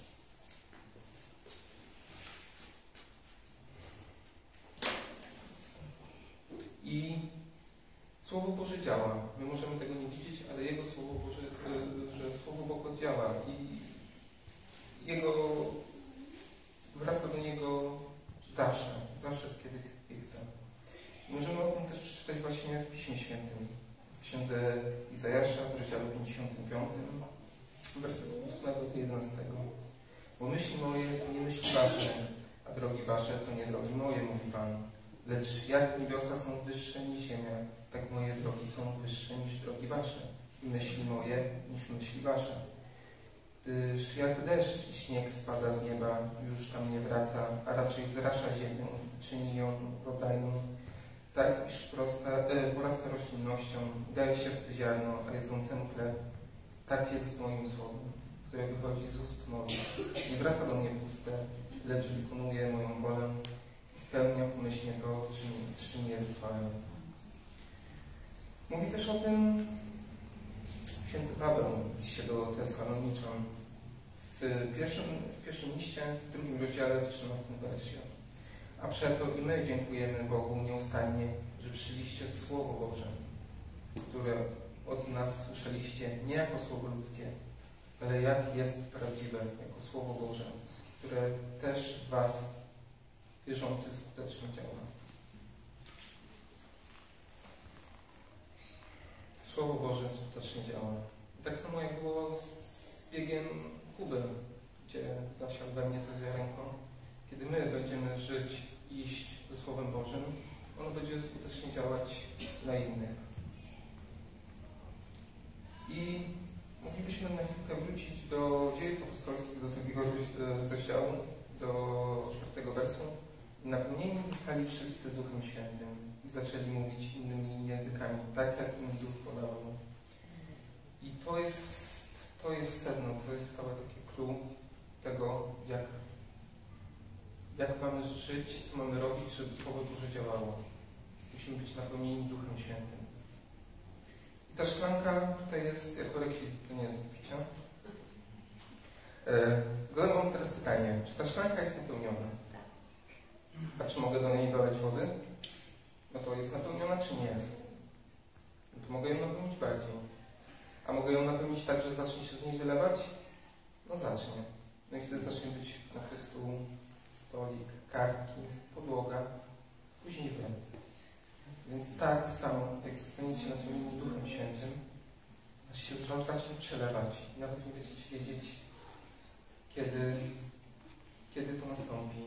I Słowo Boże działa. My możemy tego nie widzieć, ale Jego Słowo Boże, y, że Słowo Boga działa i Jego wraca do Niego zawsze, zawsze kiedy chce. Możemy o tym też przeczytać właśnie w Piśmie Świętym. W księdze Izajasza, w rozdziale 55, werset 8 do 11. Bo myśli moje to nie myśli wasze, a drogi wasze to nie drogi moje, mówi Pan. Lecz jak niebiosa są wyższe niż ziemia, tak moje drogi są wyższe niż drogi wasze i myśli moje niż myśli wasze. Gdyż jak deszcz i śnieg spada z nieba, już tam nie wraca, a raczej zrasza ziemię i czyni ją rodzajną, tak iż prosta, e, porasta roślinnością, daje się w ziarno, a jedzącemu chleb. Tak jest z moim słowem, które wychodzi z ust moich. Nie wraca do mnie puste, lecz wykonuje moją wolę pomyślnie to, czym, czym mnie wysłałem. Mówi też o tym święty Paweł liście do Tesaloniczan w pierwszym, w pierwszym liście, w drugim rozdziale, w 13 wersie. A przeto i my dziękujemy Bogu nieustannie, że przyjęliście Słowo Boże, które od nas słyszeliście nie jako Słowo ludzkie, ale jak jest prawdziwe, jako Słowo Boże, które też Was wierzący skutecznie działa. Słowo Boże skutecznie działa. Tak samo jak było z biegiem Kuby, gdzie zasiał we mnie to ziarenko. Kiedy my będziemy żyć, iść ze Słowem Bożym, ono będzie skutecznie działać na innych. I moglibyśmy na chwilkę wrócić do dziejów apostolskich, do drugiego roz- rozdziału, do czwartego wersu. Napełnieni zostali wszyscy Duchem Świętym i zaczęli mówić innymi językami, tak jak im Duch podawał. I to jest, to jest sedno, to jest całe takie clue tego, jak, jak mamy żyć, co mamy robić, żeby Słowo Boże działało. Musimy być napełnieni Duchem Świętym. I ta szklanka tutaj jest jako rekwizyt, to nie jest do. E, Zadam Wam teraz pytanie, czy ta szklanka jest napełniona? A czy mogę do niej doleć wody? No to jest napełniona, czy nie jest? No to mogę ją napełnić bardziej. A mogę ją napełnić tak, że zacznie się z niej wylewać? No zacznie. No i wtedy zacznie być na Chrystu stolik, kartki, podłoga, później wy. Więc tak samo, jak zostaniecie napełnieni Duchem Świętym, przelewać. Nawet nie będziecie wiedzieć, kiedy, kiedy to nastąpi.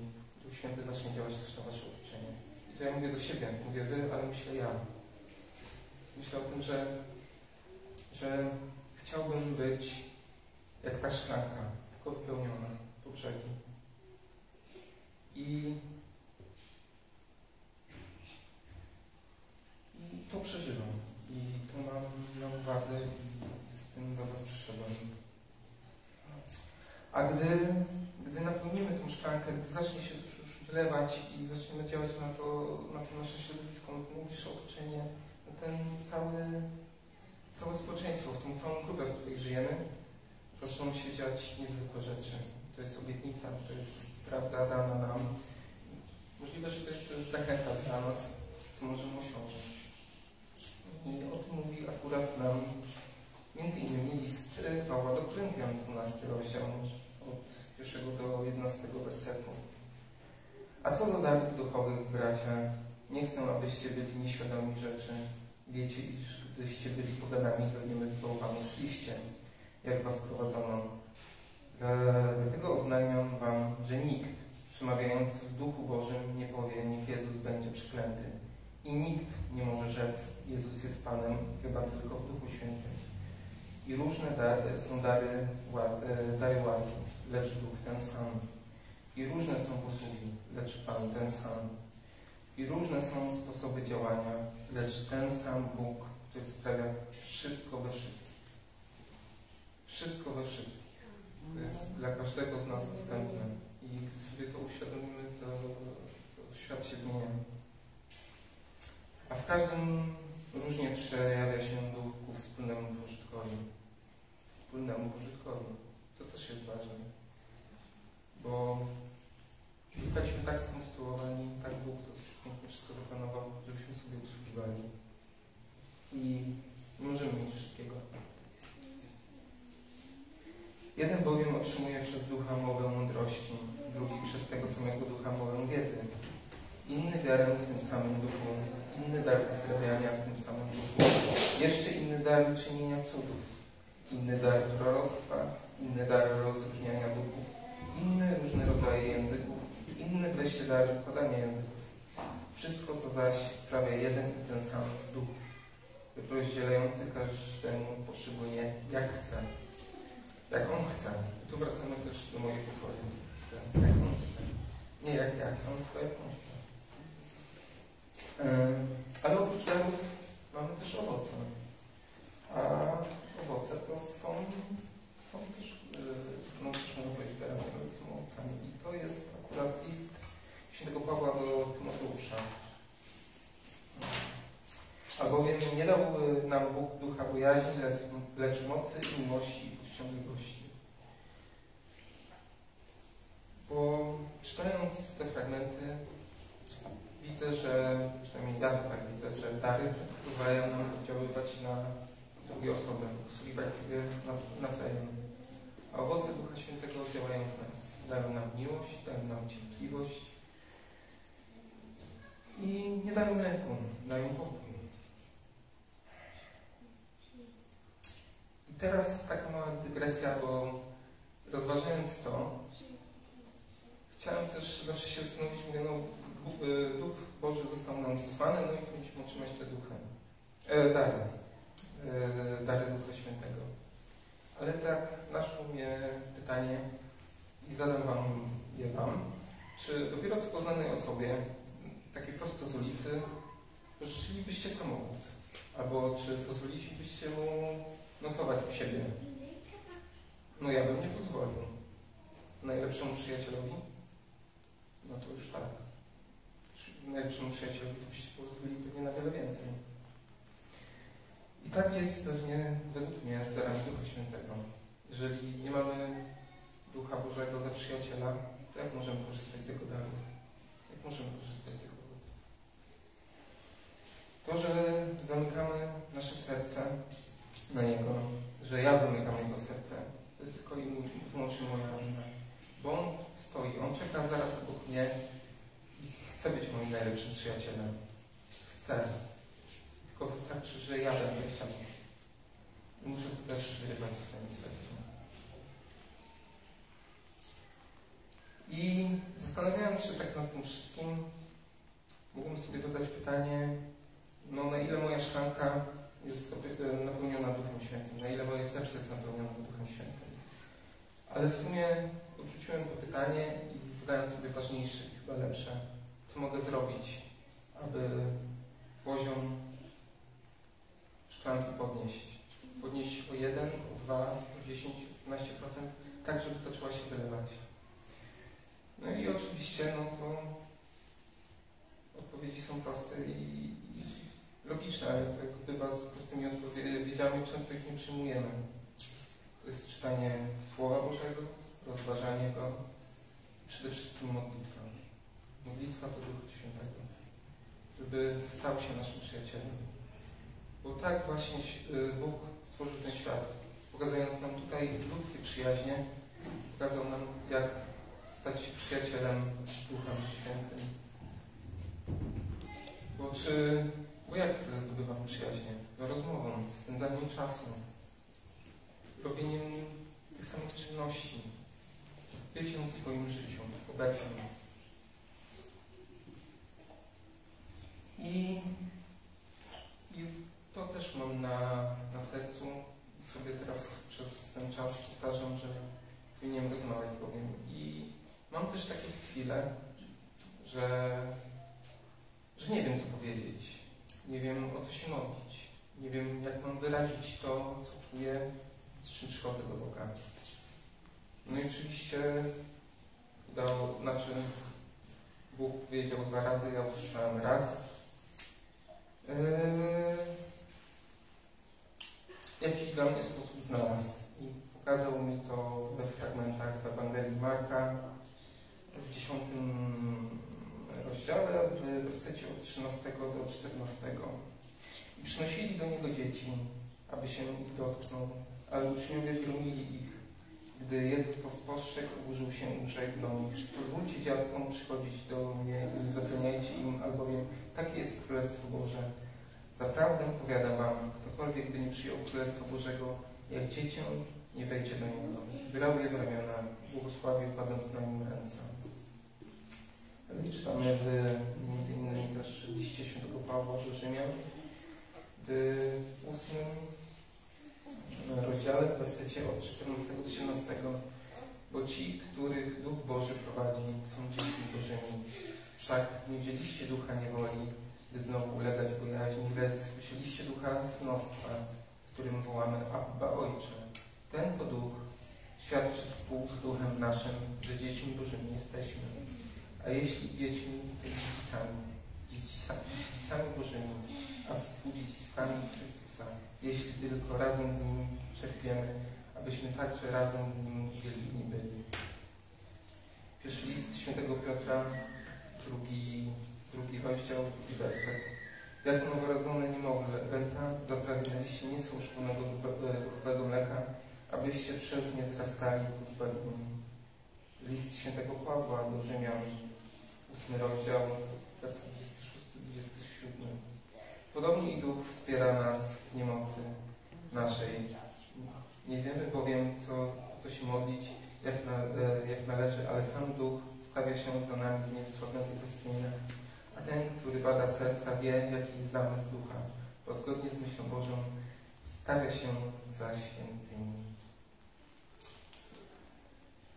Duch Święty zacznie działać też na Wasze otoczenie. I to ja mówię do siebie, mówię Wy, ale myślę ja. Myślę o tym, że, że chciałbym być jak ta szklanka, tylko wypełniona po brzegi. I, I to przeżywam. I to mam na uwadze i z tym do Was przyszedłem. A gdy, napełnimy tą szklankę, gdy zacznie się to już i zaczniemy działać na to, na to nasze środowisko, na to najbliższe otoczenie, na ten cały, całe społeczeństwo, w tą całą grupę, w której żyjemy, zaczną się dziać niezwykłe rzeczy. To jest obietnica, to jest prawda dana nam. Możliwe, że to jest, jest zachęta dla nas, co możemy osiągnąć. I o tym mówi akurat nam między innymi list Pawła do Koryntian, 12 rozdział, od 1 do 11 wersetu. A co do darów duchowych, bracia, nie chcę, abyście byli nieświadomi rzeczy. Wiecie, iż gdyście byli poganami, do niemylipołowami szliście, jak was prowadzono. Dlatego oznajmiam wam, że nikt przemawiający w Duchu Bożym nie powie, niech Jezus będzie przeklęty. I nikt nie może rzec, Jezus jest Panem, chyba tylko w Duchu Świętym. I różne dary, są dary, dary łaski, lecz Duch ten sam. I różne są posługi, lecz Pan ten sam. I różne są sposoby działania, lecz ten sam Bóg, który sprawia wszystko we wszystkich. Wszystko we wszystkich. To jest dla każdego z nas dostępne. I gdy sobie to uświadomimy, to, to świat się zmienia. A w każdym różnie przejawia się duch ku wspólnemu pożytkowi. Wspólnemu pożytkowi. To też jest ważne. Bo zostaliśmy tak skonstruowani, tak Bóg to pięknie wszystko zaplanował, żebyśmy sobie usługiwali. I nie możemy mieć wszystkiego. Jeden bowiem otrzymuje przez ducha mowę mądrości, drugi przez tego samego ducha mowę wiedzy, inny darem w tym samym duchu, inny dar uzdrawiania w tym samym duchu, jeszcze inny dar czynienia cudów, inny dar proroctwa, inny dar rozróżniania duchów, inny różne rodzaje języków, inny wreszcie dar podania języków. Wszystko to zaś sprawia jeden i ten sam duch, rozdzielający każdemu poszczególnie jak chce. Jak on chce. Tu wracamy też do mojej pokoju. Jak on chce. Nie jak ja chcę, tylko jak on chce. Yy, ale oprócz darów mamy też owoce. A owoce to są, są też, yy, no też można powiedzieć darami, ale są owocami. I to jest akurat list świętego Pawła do Tymoteusza. Albowiem nie dał nam Bóg ducha bojaźni, lecz mocy, miłości i powściągliwości. Bo czytając te fragmenty, widzę, że, przynajmniej ja tak widzę, że dary pozwalają nam oddziaływać na drugie osoby, usługiwać sobie nawzajem. A owoce Ducha Świętego działają w nas. Dają nam miłość, dają nam cierpliwość i nie dają lęku, dają pokój. I teraz taka mała dygresja, bo rozważając to, chciałem też zawsze się zastanowić, mówię, no Duch Boży został nam zesłany, no i powinniśmy otrzymać te duchy, e, dary, e, dary Ducha Świętego. Ale tak naszło mnie pytanie i zadam Wam je Wam, czy dopiero co poznanej osobie, takiej prosto z ulicy, pożyczylibyście samochód? Albo czy pozwolilibyście mu nocować u siebie? No ja bym nie pozwolił. Najlepszemu przyjacielowi? No to już tak. Najlepszemu przyjacielowi to byście pozwolili pewnie na wiele więcej. I tak jest pewnie według mnie z darami Ducha Świętego. Jeżeli nie mamy Ducha Bożego za przyjaciela, to jak możemy korzystać z Jego darów? Jak możemy korzystać z Jego owoców? To, że zamykamy nasze serce na Niego, że ja zamykam Jego serce, to jest tylko i wyłącznie moja wina. Bo On stoi, On czeka zaraz obok mnie i chce być moim najlepszym przyjacielem. Chce. Tylko wystarczy, że ja będę chciał. I muszę to też wyrywać swoim sercu. I zastanawiałem się tak nad tym wszystkim. Mógłbym sobie zadać pytanie, no na ile moja szklanka jest napełniona Duchem Świętym, na ile moje serce jest napełnione Duchem Świętym. Ale w sumie odrzuciłem to pytanie i zadałem sobie ważniejsze, chyba lepsze. Co mogę zrobić, aby poziom w szklance podnieść? Podnieść o 1, o 2, o 10, o 15%, tak żeby zaczęła się wylewać. No i oczywiście, no to odpowiedzi są proste i logiczne, ale tak bywa z prostymi odpowiedziami, często ich nie przyjmujemy. To jest czytanie Słowa Bożego, rozważanie go, przede wszystkim modlitwa. Modlitwa do Ducha Świętego, żeby stał się naszym przyjacielem. Bo tak właśnie y, Bóg stworzył ten świat, pokazując nam tutaj ludzkie przyjaźnie, pokazał nam, jak stać się przyjacielem Duchem Świętym. Bo czy, bo jak zdobywamy przyjaźnie? No rozmową, spędzaniem czasu, robieniem tych samych czynności, byciem w swoim życiu, obecnym. I, I to też mam na, na sercu i sobie teraz przez ten czas powtarzam, że powinienem rozmawiać z Bogiem. I mam też takie chwile, że, że nie wiem, co powiedzieć. Nie wiem, o co się modlić. Nie wiem, jak mam wyrazić to, co czuję, z czym przychodzę do Boga. No i oczywiście udało, znaczy Bóg powiedział dwa razy, ja usłyszałem raz. Yy, jakiś dla mnie sposób znalazł i pokazał mi to we fragmentach w Ewangelii Marka w 10 rozdziale, w wersecie od 13 do 14. I przynosili do niego dzieci, aby się ich dotknął, ale uczniowie gromili ich. Gdy Jezus to spostrzegł, oburzył się i rzekł do nich, pozwólcie dziadkom przychodzić do mnie i nie zabraniajcie im, albowiem takie jest Królestwo Boże. Zaprawdę powiadam wam, ktokolwiek by nie przyjął Królestwa Bożego, jak dziecię, nie wejdzie do niego. Brał je w ramiona, błogosławił, kładąc na nim ręce. Czytamy w, między innymi też liście świętego Pawła do Rzymian, w ósmym rozdziale, w wersecie od 14 do 17. Bo ci, których Duch Boży prowadzi, są dziećmi Bożymi. Wszak nie wzięliście ducha niewoli, by znowu ulegać bojaźni, lecz wzięliście ducha synostwa, w którym wołamy Abba Ojcze. Ten to duch świadczy współ z duchem naszym, że dziećmi Bożymi jesteśmy. A jeśli dziećmi, to dziedzicami, dziedzicami, dziedzicami Bożymi, a współdziedzicami Chrystusa, jeśli tylko razem z Nim cierpiemy, abyśmy także razem w Nim wielbini byli. Pierwszy list świętego Piotra, drugi, drugi rozdział, drugi werset. Jak noworodzone niemowlę, Benta, zapragnęliście niesłuszczonego duchowego mleka, abyście przez nie wzrastali ku zbawieniu. List świętego Pawła do Rzymian, ósmy rozdział, werset 26-27. Podobnie i Duch wspiera nas w niemocy naszej. Nie wiemy bowiem, co, co się modlić, jak, na, jak należy, ale sam Duch stawia się za nami w niewsławionych westchnieniach. A ten, który bada serca, wie, jaki jest zamysł Ducha, bo zgodnie z myślą Bożą stawia się za świętymi.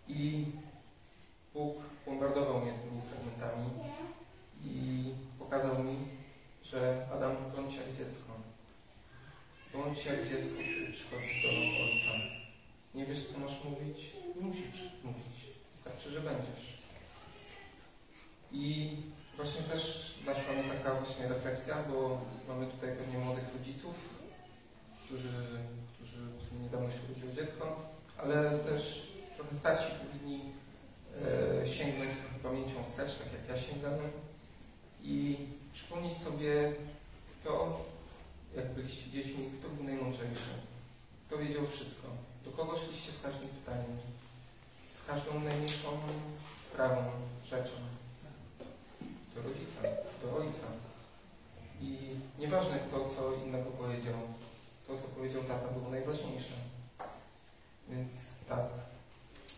I Bóg bombardował mnie tymi fragmentami i pokazał mi, że Adam bądź jak dziecko. Bądź jak dziecko, które przychodzi do Ojca. Nie wiesz, co masz mówić? Musisz mówić. Wystarczy, że będziesz. I właśnie też naszła mnie taka właśnie refleksja, bo mamy tutaj pewnie młodych rodziców, którzy, którzy niedawno się urodziło dziecko, ale też trochę starsi powinni sięgnąć pamięcią wstecz, tak jak ja sięgałem i przypomnieć sobie, kto, jak byliście dziećmi, kto był najmądrzejszy, kto wiedział wszystko, do kogo szliście z każdym pytaniem, z każdą najmniejszą sprawą, rzeczą. Do rodzica, do ojca. I nieważne kto co innego powiedział, to, co powiedział tata, było najważniejsze. Więc tak,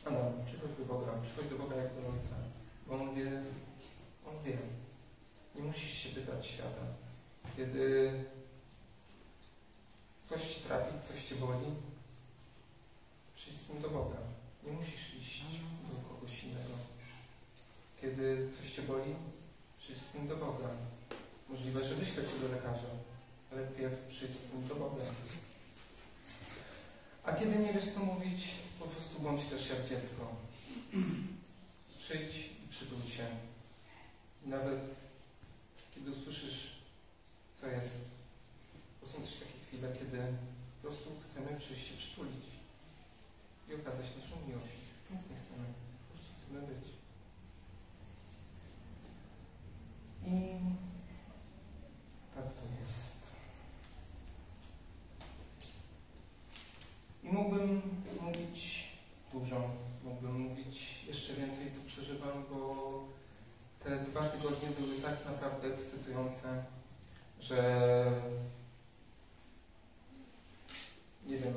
Adam, przychodź do Boga, przychodź do Boga jak do Ojca, bo On wie, On wie. Nie musisz się pytać świata. Kiedy coś ci trafi, coś cię boli, przyjdź z nim do Boga. Nie musisz iść do kogoś innego. Kiedy coś cię boli, przyjdź z nim do Boga. Możliwe, że wyślę cię do lekarza, ale pierw przyjdź z nim do Boga. A kiedy nie wiesz co mówić, po prostu bądź też jak dziecko. [clears throat] Przyjdź i przytul się. Nawet kiedy usłyszysz, co jest, bo są też takie chwile, kiedy po prostu chcemy przyjść się przytulić i okazać naszą miłość. Nic nie chcemy, po prostu chcemy być. I tak to jest. I mógłbym mówić dużo, mógłbym mówić jeszcze więcej, co przeżywam, bo te dwa tygodnie były tak naprawdę ekscytujące, że nie wiem,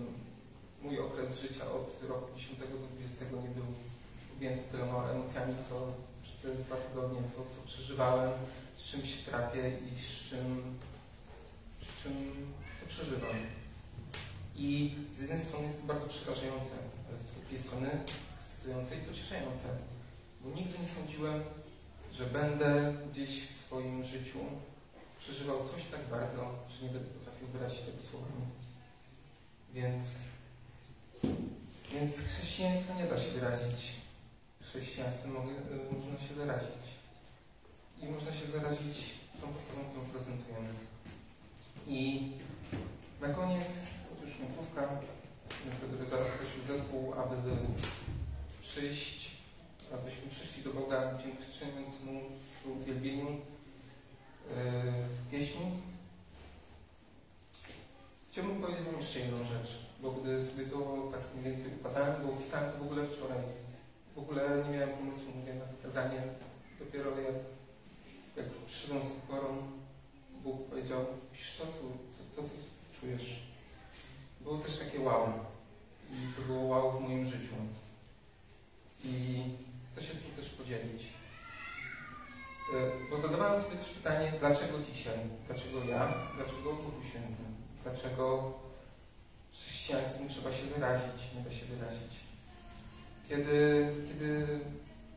mój okres życia od roku 10 do 20 nie był objęty tyloma emocjami, co przez te dwa tygodnie, co, co przeżywałem, z czym się trapię i z czym, z czym co przeżywam. I z jednej strony jest to bardzo przerażające, ale z drugiej strony ekscytujące i pocieszające, bo nigdy nie sądziłem, że będę gdzieś w swoim życiu przeżywał coś tak bardzo, że nie będę potrafił wyrazić tego słowami. Więc, więc chrześcijaństwo nie da się wyrazić. Chrześcijaństwem y, można się wyrazić. I można się wyrazić tą postawą, którą prezentujemy. I na koniec, otóż końcówka, będę zaraz prosił zespół, aby przyjść, abyśmy przyszli do Boga, dziękując Mu w uwielbieniu, w pieśni. Chciałbym powiedzieć Wam jeszcze jedną rzecz, bo gdy sobie to tak mniej więcej układałem, bo pisałem to w ogóle wczoraj. W ogóle nie miałem pomysłu, mówię, na to kazanie. Dopiero jak, jak przyszedłem z pokorą, Bóg powiedział, pisz to, co, to, co czujesz. Było też takie wow. I to było wow w moim życiu. I chcę się z tym też podzielić. Bo zadawałem sobie też pytanie, dlaczego dzisiaj? Dlaczego ja? Dlaczego Duchu Świętym? Dlaczego chrześcijaństwem trzeba się wyrazić, nie da się wyrazić? Kiedy, kiedy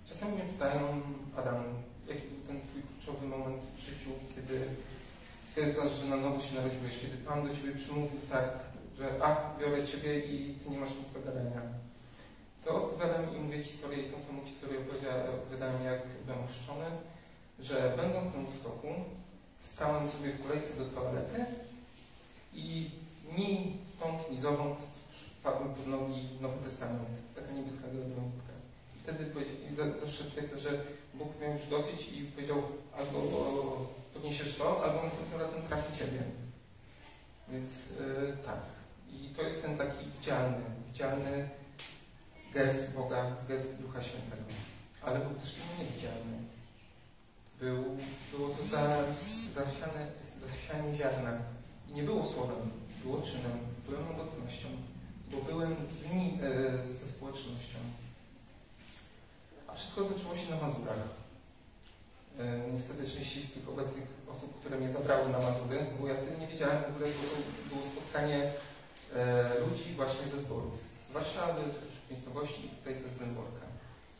czasami mnie pytają, Adam, jaki był ten Twój kluczowy moment w życiu, kiedy stwierdzasz, że na nowo się narodziłeś, kiedy Pan do Ciebie przymówił tak, że ach, biorę Ciebie i Ty nie masz nic do gadania. To opowiadam i mówię historię, i tą samą historię opowiadałem, jak byłem chrzczony, że będąc na stoku, stałem sobie w kolejce do toalety i ni stąd, ni zowąd padł pod nogi Nowy Testament, taka niebieska. I wtedy zawsze twierdzę, że Bóg miał już dosyć i powiedział albo podniesiesz to, albo następnym razem trafi Ciebie. Więc yy, tak. I to jest ten taki widzialny, widzialny gest Boga, gest Ducha Świętego. Ale był też niewidzialny. Był, było to zasiane, zasianie ziarna. I nie było słowem, było czynem, byłem obecnością, bo byłem z nimi, e, ze społecznością. A wszystko zaczęło się na Mazurach. E, niestety części z tych obecnych osób, które mnie zabrały na Mazury, bo ja wtedy nie wiedziałem w ogóle, że to było spotkanie e, ludzi właśnie ze zborów. Z Warszawy, z miejscowości tutaj też z Zęborka.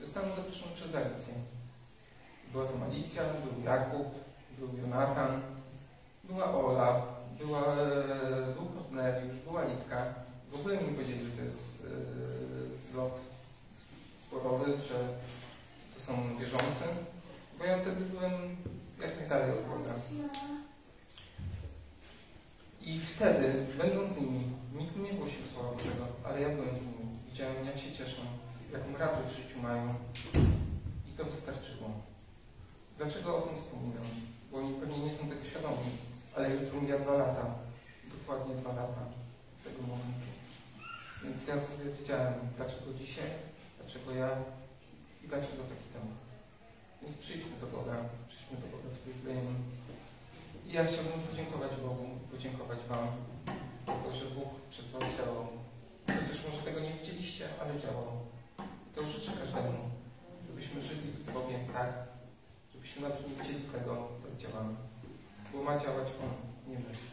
Zostałem zaproszony przez Alicję. Była tam Alicja, był Jakub, był Jonatan, była Ola, była, e, był Korneliusz, była Litka. W ogóle mi powiedzieli, że to jest e, zlot zborowy, że to są wierzący, bo ja wtedy byłem jak najdalej od Boga. I wtedy, będąc z nimi, nikt nie głosił Słowa Bożego, ale ja byłem z nimi. Widziałem, jak się cieszą, jaką radość w życiu mają. I to wystarczyło. Dlaczego o tym wspominam? Bo oni pewnie nie są tego świadomi, ale jutro mija dwa lata, dokładnie dwa lata tego momentu. Więc ja sobie wiedziałem, dlaczego dzisiaj, dlaczego ja i dlaczego taki temat. Więc przyjdźmy do Boga, przyjdźmy do Boga z uwielbieniem. I ja chciałbym podziękować Bogu, podziękować Wam za to, że Bóg przez Was działał. Chociaż może tego nie widzieliście, ale działał. I to życzę każdemu, żebyśmy żyli z Bogiem tak, żebyśmy nawet nie widzieli tego, jak działamy. Bo ma działać On, nie my.